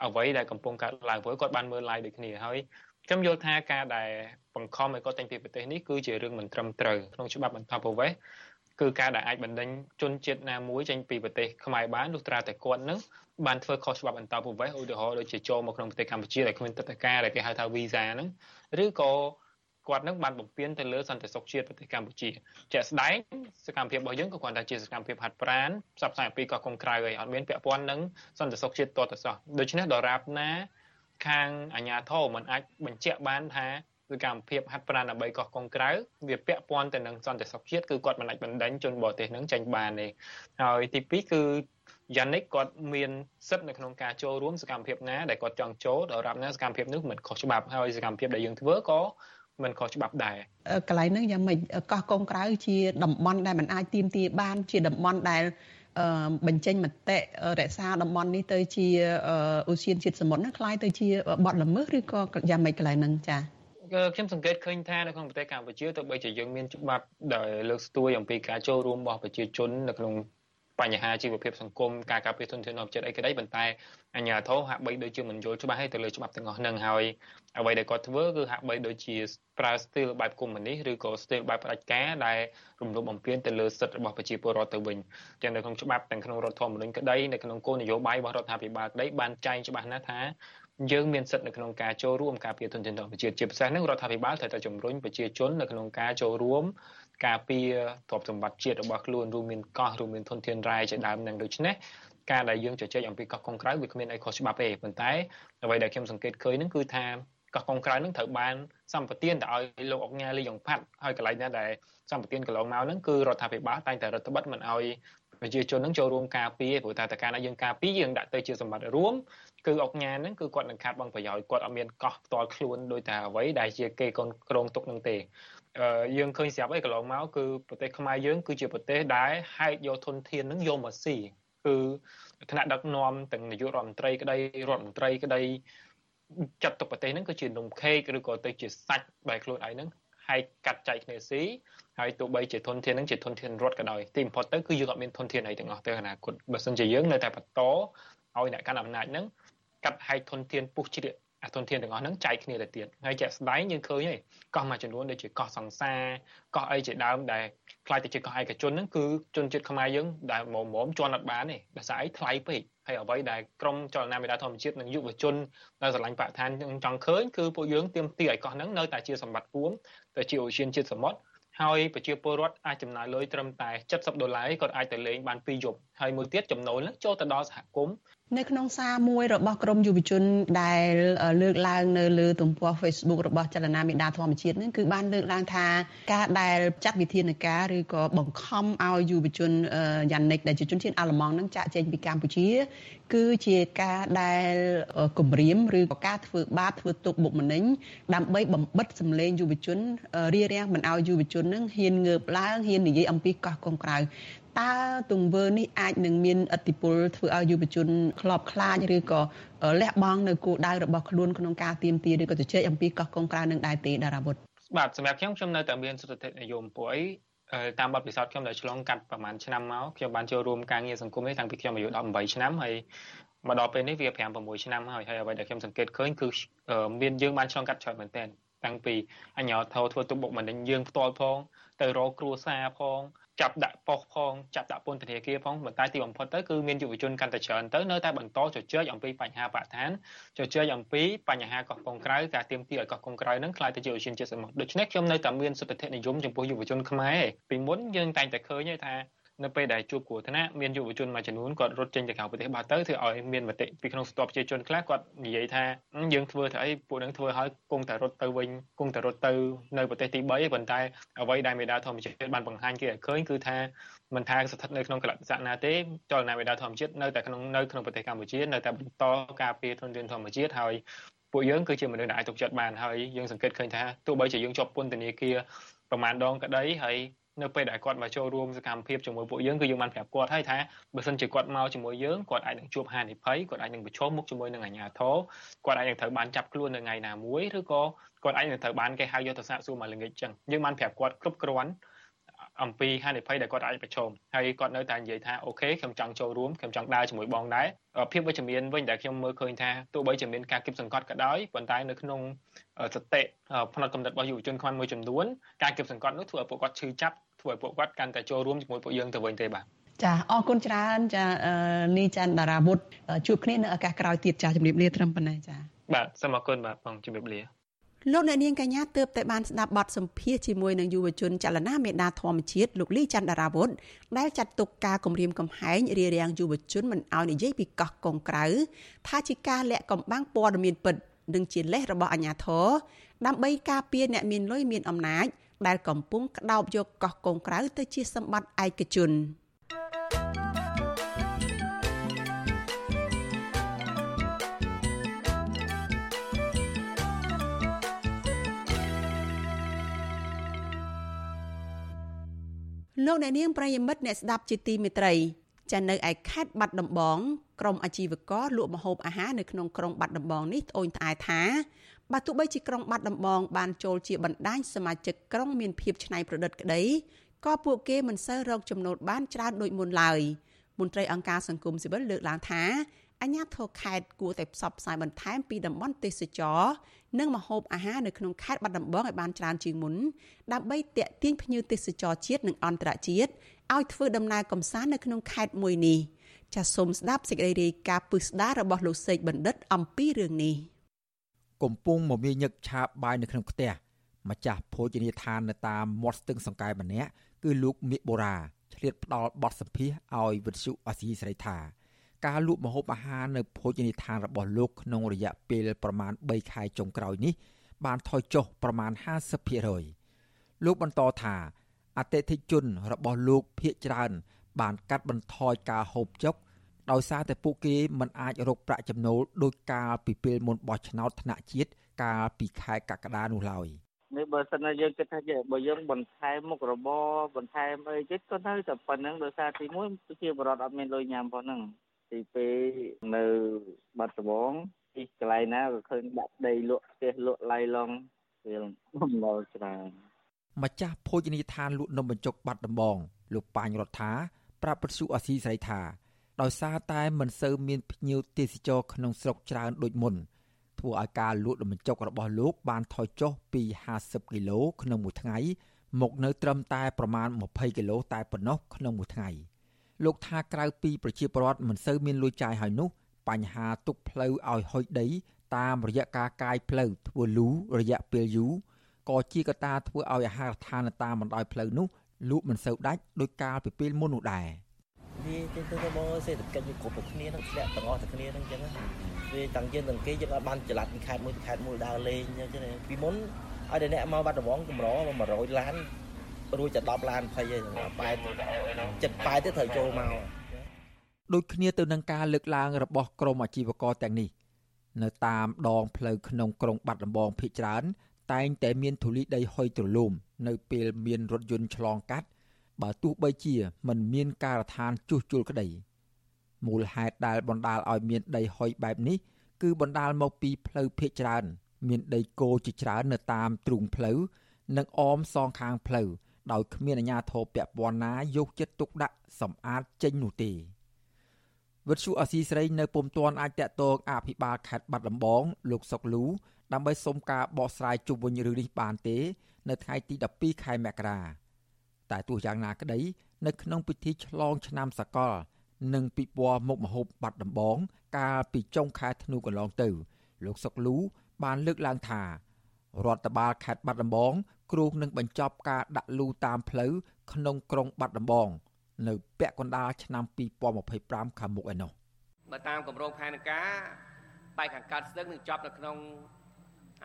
អ្វីដែលកំពុងកើតឡើងព្រោះគាត់បានមើល live ដូចគ្នាហើយខ្ញុំយល់ថាការដែលបង្ខំឲ្យគាត់ចេញពីប្រទេសនេះគឺជារឿងមិនត្រឹមត្រូវក្នុងច្បាប់បន្តប្រវេស គឺការដែលអាចបណ្ដេញជនជាតិណាមួយចេញពីប្រទេសខ្មែរបានលុះត្រាតែគាត់នឹងបានធ្វើខុសច្បាប់អន្តរប្រវេសឧទាហរណ៍ដូចជាចូលមកក្នុងប្រទេសកម្ពុជាដែលគ្មានទឹកដីការដែលគេហៅថា visa ហ្នឹងឬក៏គាត់នឹងបានបំពេញទៅលើសន្តិសុខជាតិប្រទេសកម្ពុជាជាក់ស្ដែងសកម្មភាពរបស់យើងក៏គ្រាន់តែជាសកម្មភាពហាត់ប្រាណផ្សព្វផ្សាយអំពីកោះកុងក្រៅហើយអត់មានពាក់ព័ន្ធនឹងសន្តិសុខជាតិតទៅសោះដូច្នេះដរាបណាខាងអាជ្ញាធរមិនអាចបញ្ជាក់បានថា គឺកម្មភាពហាត់ប្រាណដើម្បីកោះកុងក្រៅវាពាក់ព័ន្ធទៅនឹងសន្តិសុខជាតិគឺគាត់មិនអាចបណ្ដេញជនបរទេសនឹងចេញបានទេហើយទី2គឺយ៉ានិកគាត់មានសិទ្ធិនៅក្នុងការចូលរួមសកម្មភាពណាដែលគាត់ចង់ចូលដល់រាប់ណាសកម្មភាពនោះមិនខុសច្បាប់ហើយសកម្មភាពដែលយើងធ្វើក៏មិនខុសច្បាប់ដែរកន្លែងហ្នឹងយ៉ាងម៉េចកោះកុងក្រៅជាតំបន់ដែលมันអាចទៀមទាបានជាតំបន់ដែលបញ្ចេញមតិរក្សាតំបន់នេះទៅជាអូសៀនជាតិសមុទ្រហ្នឹងคล้ายទៅជាបទល្មើសឬក៏យ៉ាងម៉េចកន្លែងហ្នឹងចា៎ ខ្ញុំសង្កេតឃើញថានៅក្នុងប្រទេសកម្ពុជាទោះបីជាយើងមានច្បាប់ដែលលើកស្ទួយអំពីការចូលរួមរបស់ប្រជាជននៅក្នុងបញ្ហាជីវភាពសង្គមការការពារធនធានធម្មជាតិអីក្តីប៉ុន្តែអាជ្ញាធរហាក់បីដូចជាមិនយល់ច្បាស់ទៅលើច្បាប់ទាំងអស់ហ្នឹងហើយអ្វីដែលគាត់ធ្វើគឺហាក់បីដូចជាប្រើស្ទីលបែបកុម្មុយនីសឬក៏ស្ទីលបែបផ្ដាច់ការដែលរំលោភបំពានទៅលើសិទ្ធិរបស់ប្រជាពលរដ្ឋទៅវិញទាំងនៅក្នុងច្បាប់ទាំងក្នុងរដ្ឋធម្មនុញ្ញក្តីនៅក្នុងគោលនយោបាយរបស់រដ្ឋាភិបាលក្តីបានចែងច្បាស់ណាស់ថា យើងមានសិទ្ធិនៅក្នុងការចូលរួមការពារធនធានធម្មជាតិជាពិសេសនឹងរដ្ឋាភិបាលត្រូវតែជំរុញប្រជាជននៅក្នុងការចូលរួមការពារទ្រព្យសម្បត្តិជាតិរបស់ខ្លួនរួមមានកោះរួមមានធនធានរ៉ែជាដើមនឹងដូច្នេះការដែលយើងជជែកអំពីកោះកុងក្រៅវាគ្មានអីខុសច្បាប់ទេប៉ុន្តែអ្វីដែលខ្ញុំសង្កេតឃើញហ្នឹងគឺថាកោះកុងក្រៅហ្នឹងត្រូវបានសម្បទានទៅឲ្យលោកអុកញ៉ាលីយ៉ុងផាត់ហើយកន្លែងណាដែលសម្បទានកន្លងមកហ្នឹងគឺរដ្ឋាភិបាលតែងតែរដ្ឋបတ်មិនឲ្យប្រជាជននឹងចូលរួមការពារព្រោះតែតើការណាយើងការពារយើងដាក់ទៅជាសម្បត្តិរួម គឺអុកញ៉ាហ្នឹងគឺគាត់នឹងខាត់បងប្រយោជន៍គាត់អត់មានកោះផ្ទាល់ខ្លួនដោយតែអ្វីដែលជាគេកូនក្រងទុកនឹងទេយើងឃើញស្រាប់អីកន្លងមកគឺប្រទេសខ្មែរយើងគឺជាប្រទេសដែលហែកយកធនធាននឹងយកមកស៊ីគឺថ្នាក់ដឹកនាំទាំងនាយករដ្ឋមន្ត្រីក្តីរដ្ឋមន្ត្រីក្តីចាត់ទុកប្រទេសហ្នឹងគឺជានំខេកឬក៏ទៅជាសាច់បែបខ្លួនឯងហ្នឹងហែកកាត់ចែកគ្នាស៊ីហើយទោះបីជាធនធានហ្នឹងជាធនធានរដ្ឋក៏ដោយទីបំផុតទៅគឺយើងអត់មានធនធានអីទាំងអស់ទៅអនាគតបើសិនជាយើងនៅតែបន្តឲ្យអ្នកកាន់អំណាចហ្នឹង កាត់ហែកធនធានពុះជ្រៀកអាធនធានទាំងអស់ហ្នឹងចែកគ្នាទៅទៀតហើយជាក់ស្ដែងយើងឃើញហើយកោះមួយចំនួនដូចជាកោះសង្សារកោះអីជាដើមដែលខ្លាយទៅជាកោះឯកជនហ្នឹងគឺជនជាតិខ្មែរយើងដែលមុំមុំជន់អត់បានទេដោយសារអីថ្លៃពេកហើយអ្វីដែលក្រមចលនាមេដាធម្មជាតិនិងយុវជនដែលស្រឡាញ់បរិស្ថានចង់ឃើញគឺពួកយើងទៀមទីឲ្យកោះហ្នឹងនៅតែជាសម្បត្តិរួមទៅជាអូសៀនជាតិសមុទ្រហើយប្រជាពលរដ្ឋអាចចំណាយលុយត្រឹមតែ70ដុល្លារគាត់អាចទៅលេងបាន2យប់ ហើយមួយទៀតចំណូលហ្នឹងចូលទៅដល់សហគមន៍នៅក្នុងសារមួយរបស់ក្រមយុវជនដែលលើកឡើងនៅលើទំព័រ Facebook របស់ចលនាមេដាធម្មជាតិនឹងគឺបានលើកឡើងថាការដែលចាត់វិធានការឬក៏បង្ខំឲ្យយុវជនយ៉ានិកដែលជាជនជាតិអាល្លឺម៉ង់នឹងចាក់ចេញពីកម្ពុជា គឺជាការដែលគម្រាមឬក៏ការធ្វើបាបធ្វើទុកបុកម្នេញដើម្បីបំបិតសម្លេងយុវជនរារាំងមិនឲ្យយុវជននឹងហ៊ានងើបឡើងហ៊ាននិយាយអំពីកោះកុងក្រៅ តើទង្វើនេះអាចនឹងមានឥទ្ធិពលធ្វើឲ្យយុវជនខ្លោបខ្លាចឬក៏លះបង់នៅគោលដៅរបស់ខ្លួនក្នុងការទៀមទាឬក៏ជជែកអំពីកោះកុងក្រៅនឹងដែរទេតារាវុធបាទសម្រាប់ខ្ញុំខ្ញុំនៅតែមានសុទ្ធិនិយមពួកអីតាមបទពិសោធន៍ខ្ញុំដែលឆ្លងកាត់ប្រហែលឆ្នាំមកខ្ញុំបានចូលរួមការងារសង្គមនេះតាំងពីខ្ញុំអាយុ18ឆ្នាំហើយមកដល់ពេលនេះវា5 6ឆ្នាំហើយហើយអ្វីដែលខ្ញុំសង្កេតឃើញគឺមានយើងបានឆ្លងកាត់ច្រើនមែនទែនតាំងពីអញ្ញាធរធ្វើទុកបុកម្នេញយើងផ្ទាល់ផងទៅរកគ្រួសារផង ចាប់ដាក់ប៉ុស្តិ៍ផងចាប់ដាក់ពន្ធនាគារផងប៉ុន្តែទីបំផុតទៅគឺមានយុវជនកាន់តែច្រើនទៅនៅតែបន្តជជែកអំពីបញ្ហាបរិស្ថានជជែកអំពីបញ្ហាកោះកុងក្រៅការទៀមទីឲ្យកោះកុងក្រៅនឹងខ្លាយទៅជាឧស្សាហជាតិសមុទ្រដូច្នេះខ្ញុំនៅតែមានសុទ្ធិនិយមចំពោះយុវជនខ្មែរពីមុនយើងតែងតែឃើញថា នៅពេលដែលជួបគ្រោះថ្នាក់មានយុវជនមួយចំនួនគាត់រត់ចេញទៅក្រៅប្រទេសបាត់ទៅធ្វើឲ្យមានមតិពីក្នុងស្ទាប់ប្រជាជនខ្លះគាត់និយាយថាយើងធ្វើទៅអីពួកនឹងធ្វើឲ្យគង់តែរត់ទៅវិញគង់តែរត់ទៅនៅប្រទេសទី3ប៉ុន្តែអ្វីដែលមេដាធម្មជាតិបានបង្ហាញគេឲ្យឃើញគឺថាមិនថាស្ថិតនៅក្នុងកលៈទេសៈណាទេចលនាមេដាធម្មជាតិនៅតែក្នុងនៅក្នុងប្រទេសកម្ពុជានៅតែបន្តការពារធនធានធម្មជាតិហើយពួកយើងគឺជាមនុស្សដែលអាចទុកចិត្តបានហើយយើងសង្កេតឃើញថាទោះបីជាយើងជាប់ពន្ធនាគារប្រមាណដងក្តីហើយ នៅពេលដែលគាត់មកចូលរួមសកម្មភាពជាមួយពួកយើងគឺយើងបានប្រាប់គាត់ហើយថាបើសិនជាគាត់មកជាមួយយើងគាត់អាចនឹងជួបហានិភ័យគាត់អាចនឹងប្រឈមមុខជាមួយនឹងអាជ្ញាធរគាត់អាចនឹងត្រូវបានចាប់ខ្លួននៅថ្ងៃណាមួយឬក៏គាត់អាចនឹងត្រូវបានគេហៅយកទៅសាកសួរមកល្ងាចចឹងយើងបានប្រាប់គាត់គ្រប់គ្រាន់ អំពីហានិភ័យដែលគាត់អាចប្រឈមហើយគាត់នៅតែនិយាយថាអូខេខ្ញុំចង់ចូលរួមខ្ញុំចង់ដើរជាមួយបងដែរភាពវិជ្ជមានវិញដែលខ្ញុំមើលឃើញថាទោះបីជាមានការគិតសង្កត់ក៏ដោយប៉ុន្តែនៅក្នុងសតិផ្នែកកំណត់របស់យុវជនខ្មែរមួយចំនួនការគិតសង្កត់នោះធ្វើឲ្យពួកគាត់ឈឺចាប់ធ្វើឲ្យពួកគាត់កាន់តែចូលរួមជាមួយពួកយើងទៅវិញទេបាទចាអរគុណច្រើនចានីច័ន្ទតារាវុធជួបគ្នានៅឱកាសក្រោយទៀតចាជំរាបលាត្រឹមប៉ុណ្ណេះចាបាទសូមអរគុណបាទបងជំរាបលា លោកអ្នកនាងកញ្ញាទើបតែបានស្ដាប់បទសម្ភាសជាមួយនឹងយុវជនចលនាមេដាធម្មជាតិលោកលីច័ន្ទតារាវុធដែលចាត់ទុកការគម្រាមកំហែងរារាំងយុវជនមិនឲ្យនិយាយពីកោះកុងក្រៅថាជាការលាក់កំបាំងព័ត៌មានពិតនិងជាលេសរបស់អាជ្ញាធរដើម្បីការពារអ្នកមានលុយមានអំណាចដែលកំពុងក្តោបយកកោះកុងក្រៅទៅជាសម្បត្តិឯកជន លោកអ្នកនាងប្រិយមិត្តអ្នកស្ដាប់ជាទីមេត្រីចានៅឯខេត្តបាត់ដំបងក្រុមអាជីវករលក់ម្ហូបអាហារនៅក្នុងក្រុងបាត់ដំបងនេះត្អូញត្អែថាបើទោះបីជាក្រុងបាត់ដំបងបានចូលជាបណ្ដាញសមាជិកក្រុងមានភាពច្នៃប្រឌិតក្តីក៏ពួកគេមិនសូវរកចំណូលបានច្រើនដូចមុនឡើយមន្ត្រីអង្គការសង្គមស៊ីវិលលើកឡើងថា អញ្ញាធរខេត្តគួរតែផ្សព្វផ្សាយបន្ថែមពីតំបន់ទេសចរនិងម្ហូបអាហារនៅក្នុងខេត្តបាត់ដំបងឲ្យបានច្រើនជាងមុនដើម្បីទាក់ទាញភ្ញៀវទេសចរជាតិនិងអន្តរជាតិឲ្យធ្វើដំណើរកម្សាន្តនៅក្នុងខេត្តមួយនេះចាសសូមស្ដាប់សេចក្តីរាយការណ៍ពឹស្ដាររបស់លោកសេកបណ្ឌិតអំពីរឿងនេះ។កំពុងមមាញឹកឆាបបាយនៅក្នុងផ្ទះម្ចាស់ភោជនីយដ្ឋាននៅតាមមាត់ស្ទឹងសង្កែម្នាក់គឺលោកមៀកបូរ៉ាឆ្លៀតផ្ដាល់បទសម្ភាសឲ្យវិទ្យុអសីស្រីថា ការលក់ម្ហូបអាហារនៅភោជនីយដ្ឋានរបស់លោកក្នុងរយៈពេលប្រមាណ3ខែចុងក្រោយនេះ បានថយចុះប្រមាណ50%លោកបន្តថាអតិថិជនរបស់លោកភាគច្រើន បានកាត់បន្ថយការហូបចុកដោយសារតែពួកគេមិនអាចរកប្រាក់ចំណូលដោយកាលពីពេលមុនបោះឆ្នោតថ្នាក់ជាតិកាលពីខែកក្កដានោះឡើយនេះបើសិនណាយើងគិតថាបើយើងបន្ថែមមុខរបរបន្ថែមអីទៀតក៏នៅតែប៉ុណ្្នឹងដោយសារទីមួយប្រជាពលរដ្ឋអត់មានលុយញ៉ាំប៉ុណ្្នឹង ទីពីរនៅបាត់ដំបងទីកន្លែងណាក៏ឃើញដាក់ដីលក់ផ្ទះលក់ឡៃឡងវាបំណុលច្រើនម្ចាស់ភោជនីយដ្ឋានលក់នំបញ្ចុកបាត់ដំបងលោកប៉ាញរដ្ឋាប្រាប់ពទ្យុអស៊ីស្រីថាដោយសារតែមិនសូវមានភ្ញៀវទេសចរក្នុងស្រុកច្រើនដូចមុនធ្វើឲ្យការលក់នំបញ្ចុករបស់លោកបានថយចុះពី50គីឡូក្នុងមួយថ្ងៃមកនៅត្រឹមតែប្រមាណ20គីឡូតែប៉ុណ្ណោះក្នុងមួយថ្ងៃ លោកថាក្រៅពីប្រជាពលរដ្ឋមិនសូវមានលុយចាយហើយនោះបញ្ហាទុកផ្លូវឲ្យហុយដី តាមរយៈការកាយផ្លូវធ្វើលូរយៈពេលយូរក៏ជាកត្តាធ្វើឲ្យអាហារដ្ឋានតាមបណ្ដោយផ្លូវនោះលក់មិនសូវដាច់ដោយកាលពីពេលមុននោះដែរ។វាទៅទៅមកសេដ្ឋកិច្ចវាគ្រប់តែគ្នានឹងធ្លាក់ទាំងអស់តែគ្នានឹងអញ្ចឹងវាតាំងយើងទាំងគេយើងអាចបានចល័តពីខេត្តមួយទៅខេត្តមួយដើរលេងអញ្ចឹងពីមុនឲ្យតែអ្នកមកបាត់ដំបងកម្រ100ឡាន រួចតែ10ឡាន20ហើយប៉ែតចិត្តប៉ែតទៅត្រូវចូលមកដូចគ្នាទៅនឹងការលើកឡើងរបស់ក្រមអាជីវករទាំងនេះ នៅតាមដងផ្លូវក្នុងក្រុងបាត់ដំបងភ ieck ច្រើន តែងតែមានធូលីដីហុយទ្រលំនៅពេលមានរថយន្តឆ្លងកាត់ បើទោះបីជាមិនមានការដ្ឋានជួសជុលក្តីមូលហេតុដែលបណ្ដាលឲ្យមានដីហុយបែបនេះគឺបណ្ដាលមកពីផ្លូវភ ieck ច្រើន មានដីគោជាច្រើននៅតាមទ្រូងផ្លូវនិងអមសងខាងផ្លូវ ដោយគ្មានអាជ្ញាធរពាក់ព័ន្ធណាយកចិត្តទុកដាក់សម្អាតចេញនោះទេវិទ្យុអស៊ីស្រីនៅពុំទាន់អាចតាក់ទងអភិបាលខេត្តបាត់ដំបងលោកសុកលូដើម្បីសុំការបកស្រាយជុំវិញរឿងនេះបានទេ នៅថ្ងៃទី12ខែមករាតែទោះយ៉ាងណាក្តីនៅក្នុងពិធីឆ្លងឆ្នាំសកល និងពិព័រណ៍មុខមហូបបាត់ដំបង កាលពីចុងខែធ្នូកន្លងទៅ លោកសុកលូបានលើកឡើងថារដ្ឋបាលខេត្តបាត់ដំបង គ្រោងនឹងបញ្ចប់ការដាក់លូតាមផ្លូវក្នុងក្រុងបាត់ដំបង នៅពាក់កណ្ដាលឆ្នាំ2025ខាងមុខឯណោះបើតាមគម្រោងផែនការបែកខាងកើតស្ទឹងនឹងចប់នៅក្នុង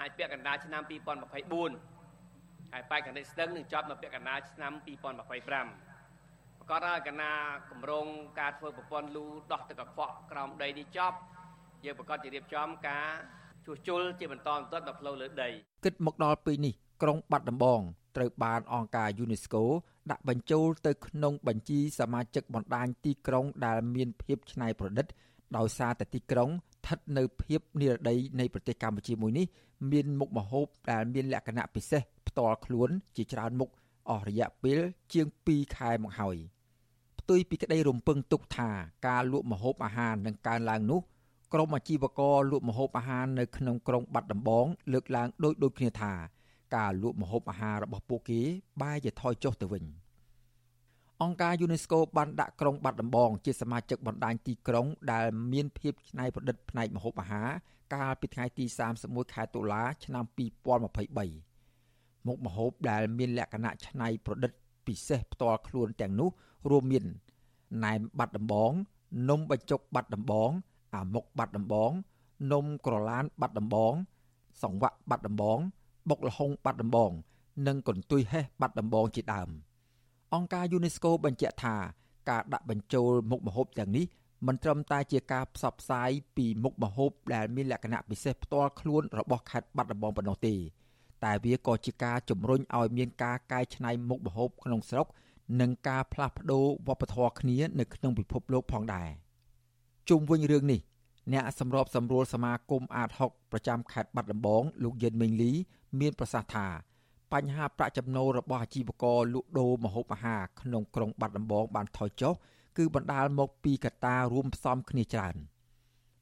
អាចពាក់កណ្ដាលឆ្នាំ2024ហើយបែកខាងនេះស្ទឹងនឹងចប់នៅពាក់កណ្ដាលឆ្នាំ2025ប្រកាសឲ្យកណាគម្រោងការធ្វើប្រព័ន្ធលូដោះទឹកកខ្វក់ក្រោមដីនេះចប់យើងប្រកាសជារៀបចំការជួសជុលជាបន្តបន្ទាប់ដល់ផ្លូវលើដីគិតមកដល់ពេលនេះ ក្រុងបាត់ដំបងត្រូវបានអង្គការ UNESCO ដាក់បញ្ចូលទៅក្នុងបញ្ជីសមាជិកបណ្ដាញទីក្រុងដែលមានភាពច្នៃប្រឌិត ដោយសារតែទីក្រុងស្ថិតនៅភាពនិរដីនៃប្រទេសកម្ពុជាមួយនេះមានមុខម្ហូបដែលមានលក្ខណៈពិសេសផ្ទាល់ខ្លួនជាច្រើនមុខអស់រយៈពេលជាង2ខែមកហើយ។ផ្ទុយពីក្តីរំពឹងទុកថាការលក់ម្ហូបអាហារនឹងកើនឡើងនោះក្រុមអាជីវករលក់ម្ហូបអាហារនៅក្នុងក្រុងបាត់ដំបងលើកឡើងដូចដូចគ្នាថា ការលក់ម្ហូបអាហាររបស់ពួកគេបែរជាថយចុះទៅវិញអង្គការ UNESCO បានដាក់ក្រុងបាត់ដំបងជាសមាជិកបណ្ដាញទីក្រុងដែលមានភាពច្នៃប្រឌិតផ្នែកម្ហូបអាហារកាលពីថ្ងៃទី31ខែតុលាឆ្នាំ2023មុខម្ហូបដែលមានលក្ខណៈច្នៃប្រឌិតពិសេសផ្ទាល់ខ្លួនទាំងនោះរួមមានណែមបាត់ដំបងនំបញ្ចុកបាត់ដំបង អាមុកបាត់ដំបង នំក្រឡានបាត់ដំបង សង្វាក់បាត់ដំបង បុកលហុងបាត់ដំបង និងកន្ទុយហេះបាត់ដំបងជាដើមអង្គការ UNESCO បញ្ជាក់ថាការដាក់បញ្ចូលមុខម្ហូបទាំងនេះមិនត្រឹមតែជាការផ្សព្វផ្សាយពីមុខម្ហូបដែលមានលក្ខណៈពិសេសផ្ទាល់ខ្លួនរបស់ខេត្តបាត់ដំបងប៉ុណ្ណោះទេតែវាក៏ជាការជំរុញឲ្យមានការកែច្នៃមុខម្ហូបក្នុងស្រុក និងការផ្លាស់ប្ដូរវប្បធម៌គ្នានៅក្នុងពិភពលោកផងដែរជុំវិញរឿងនេះ អ្នកសម្របសម្រួលសមាគមអាត6ប្រចាំខេត្តបាត់ដំបងលោកយិនមេងលី មានប្រសាសន៍ថាបញ្ហាប្រាក់ចំណូលរបស់អាជីវករលក់ដូរម្ហូបអាហារក្នុងក្រុងបាត់ដំបងបានថយចុះគឺបណ្ដាលមកពីកត្តារួមផ្សំគ្នាច្រើន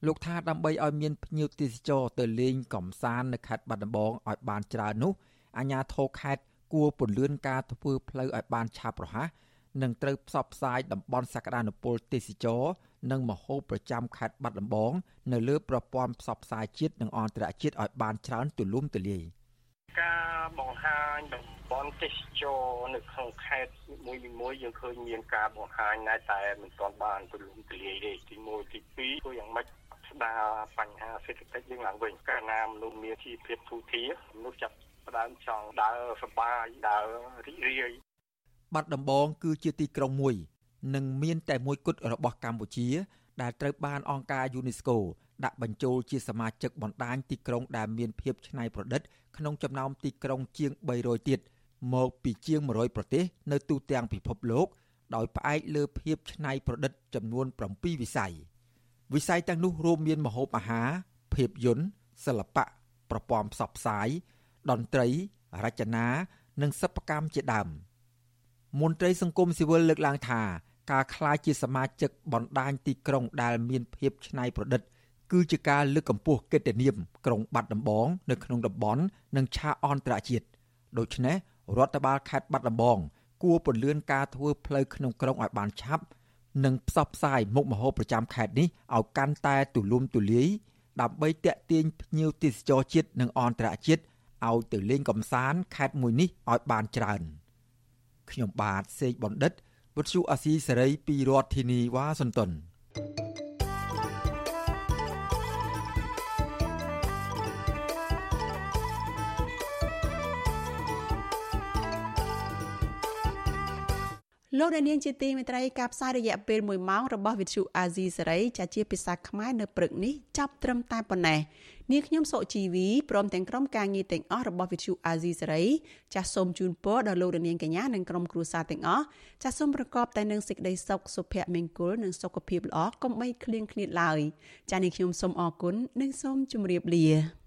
លោកថាដើម្បីឲ្យមានភ្ញៀវទេសចរទៅលេងកំសាន្តនៅខេត្តបាត់ដំបងឲ្យបានច្រើននោះអាជ្ញាធរខេត្តគួរពន្លឿនការធ្វើផ្លូវឲ្យបានឆាប់រហ័សនិងត្រូវផ្សព្វផ្សាយតំបន់សក្តានុពលទេសចរ និងមហោបប្រចាំខេត្តបាត់ដំបង នៅលើប្រព័ន្ធផ្សព្វផ្សាយជាតិនិងអន្តរជាតិឲ្យបានច្រើនទូលំទូលាយការបង្ហាញតំបន់ទេសចរនៅក្នុងខេត្តមួយមួយយើងឃើញមានការបង្ហាញតែតែមិនទាន់បានទូលំទូលាយទេទី1ទី2ធ្វើយ៉ាងម៉េចស្ដារបញ្ហាសេដ្ឋកិច្ចយើងឡើងវិញកាលណាមនុស្សមានជីវភាពទូធាមនុស្សចាប់ផ្ដើមចង់ដើរសប្បាយដើររីករាយបាត់ដំបងគឺជាទីក្រុងមួយ និងមានតែមួយគត់របស់កម្ពុជា ដែលត្រូវបានអង្គការ UNESCO ដាក់បញ្ចូលជាសមាជិកបណ្ដាញទីក្រុងដែលមានភាពច្នៃប្រឌិត ក្នុងចំណោមទីក្រុងជាង300ទៀតមកពីជាង100ប្រទេស នៅទូទាំងពិភពលោក ដោយផ្អែកលើភាពច្នៃប្រឌិតចំនួន7វិស័យវិស័យទាំងនោះរួមមានម្ហូបអាហារភាពយន្តសិល្បៈប្រព័ន្ធផ្សព្វផ្សាយតន្ត្រីរចនានិងសិប្បកម្មជាដើមមន្ត្រីសង្គមស៊ីវិលលើកឡើងថា ការក្លាយជាសមាជិកបណ្ដាញទីក្រុងដែលមានភាពច្នៃប្រឌិត គឺជាការលើកកម្ពស់កិត្តិនាមក្រុងបាត់ដំបងនៅក្នុងតំបន់និងឆាកអន្តរជាតិដូច្នេះរដ្ឋបាលខេត្តបាត់ដំបង គួរពន្លឿនការធ្វើផ្លូវក្នុងក្រុងឲ្យបានឆាប់និងផ្សព្វផ្សាយមុខម្ហូបប្រចាំខេត្តនេះឲ្យកាន់តែទូលំទូលាយដើម្បីទាក់ទាញភ្ញៀវទេសចរជាតិនិងអន្តរជាតិឲ្យទៅលេងកំសាន្តខេត្តមួយនេះឲ្យបានច្រើនខ្ញុំបាទសេកបណ្ឌិត វុទ្ធុអាស៊ីសេរីពីរដ្ឋធានីវ៉ាស៊ីនតោនលោកអ្នកនាងជាទីមេត្រីការផ្សាយរយៈពេល1ម៉ោងរបស់វិទ្យុអាស៊ីសេរីចាជាភាសាខ្មែរនៅព្រឹកនេះចាប់ត្រឹមតែប៉ុណ្ណេះ នាងខ្ញុំសុជីវីព្រមទាំងក្រុមការងារទាំងអស់របស់វិទ្យុអាស៊ីសេរីចាសសូមជូនពរដល់លោករនាងកញ្ញានិងក្រុមគ្រួសារទាំងអស់ចាសសូមប្រកបតែនឹងសេចក្តីសុខសុភមង្គលនិងសុខភាពល្អកុំបីឃ្លៀងឃ្លាតឡើយចាសនាងខ្ញុំសូមអរគុណនិងសូមជម្រាបលា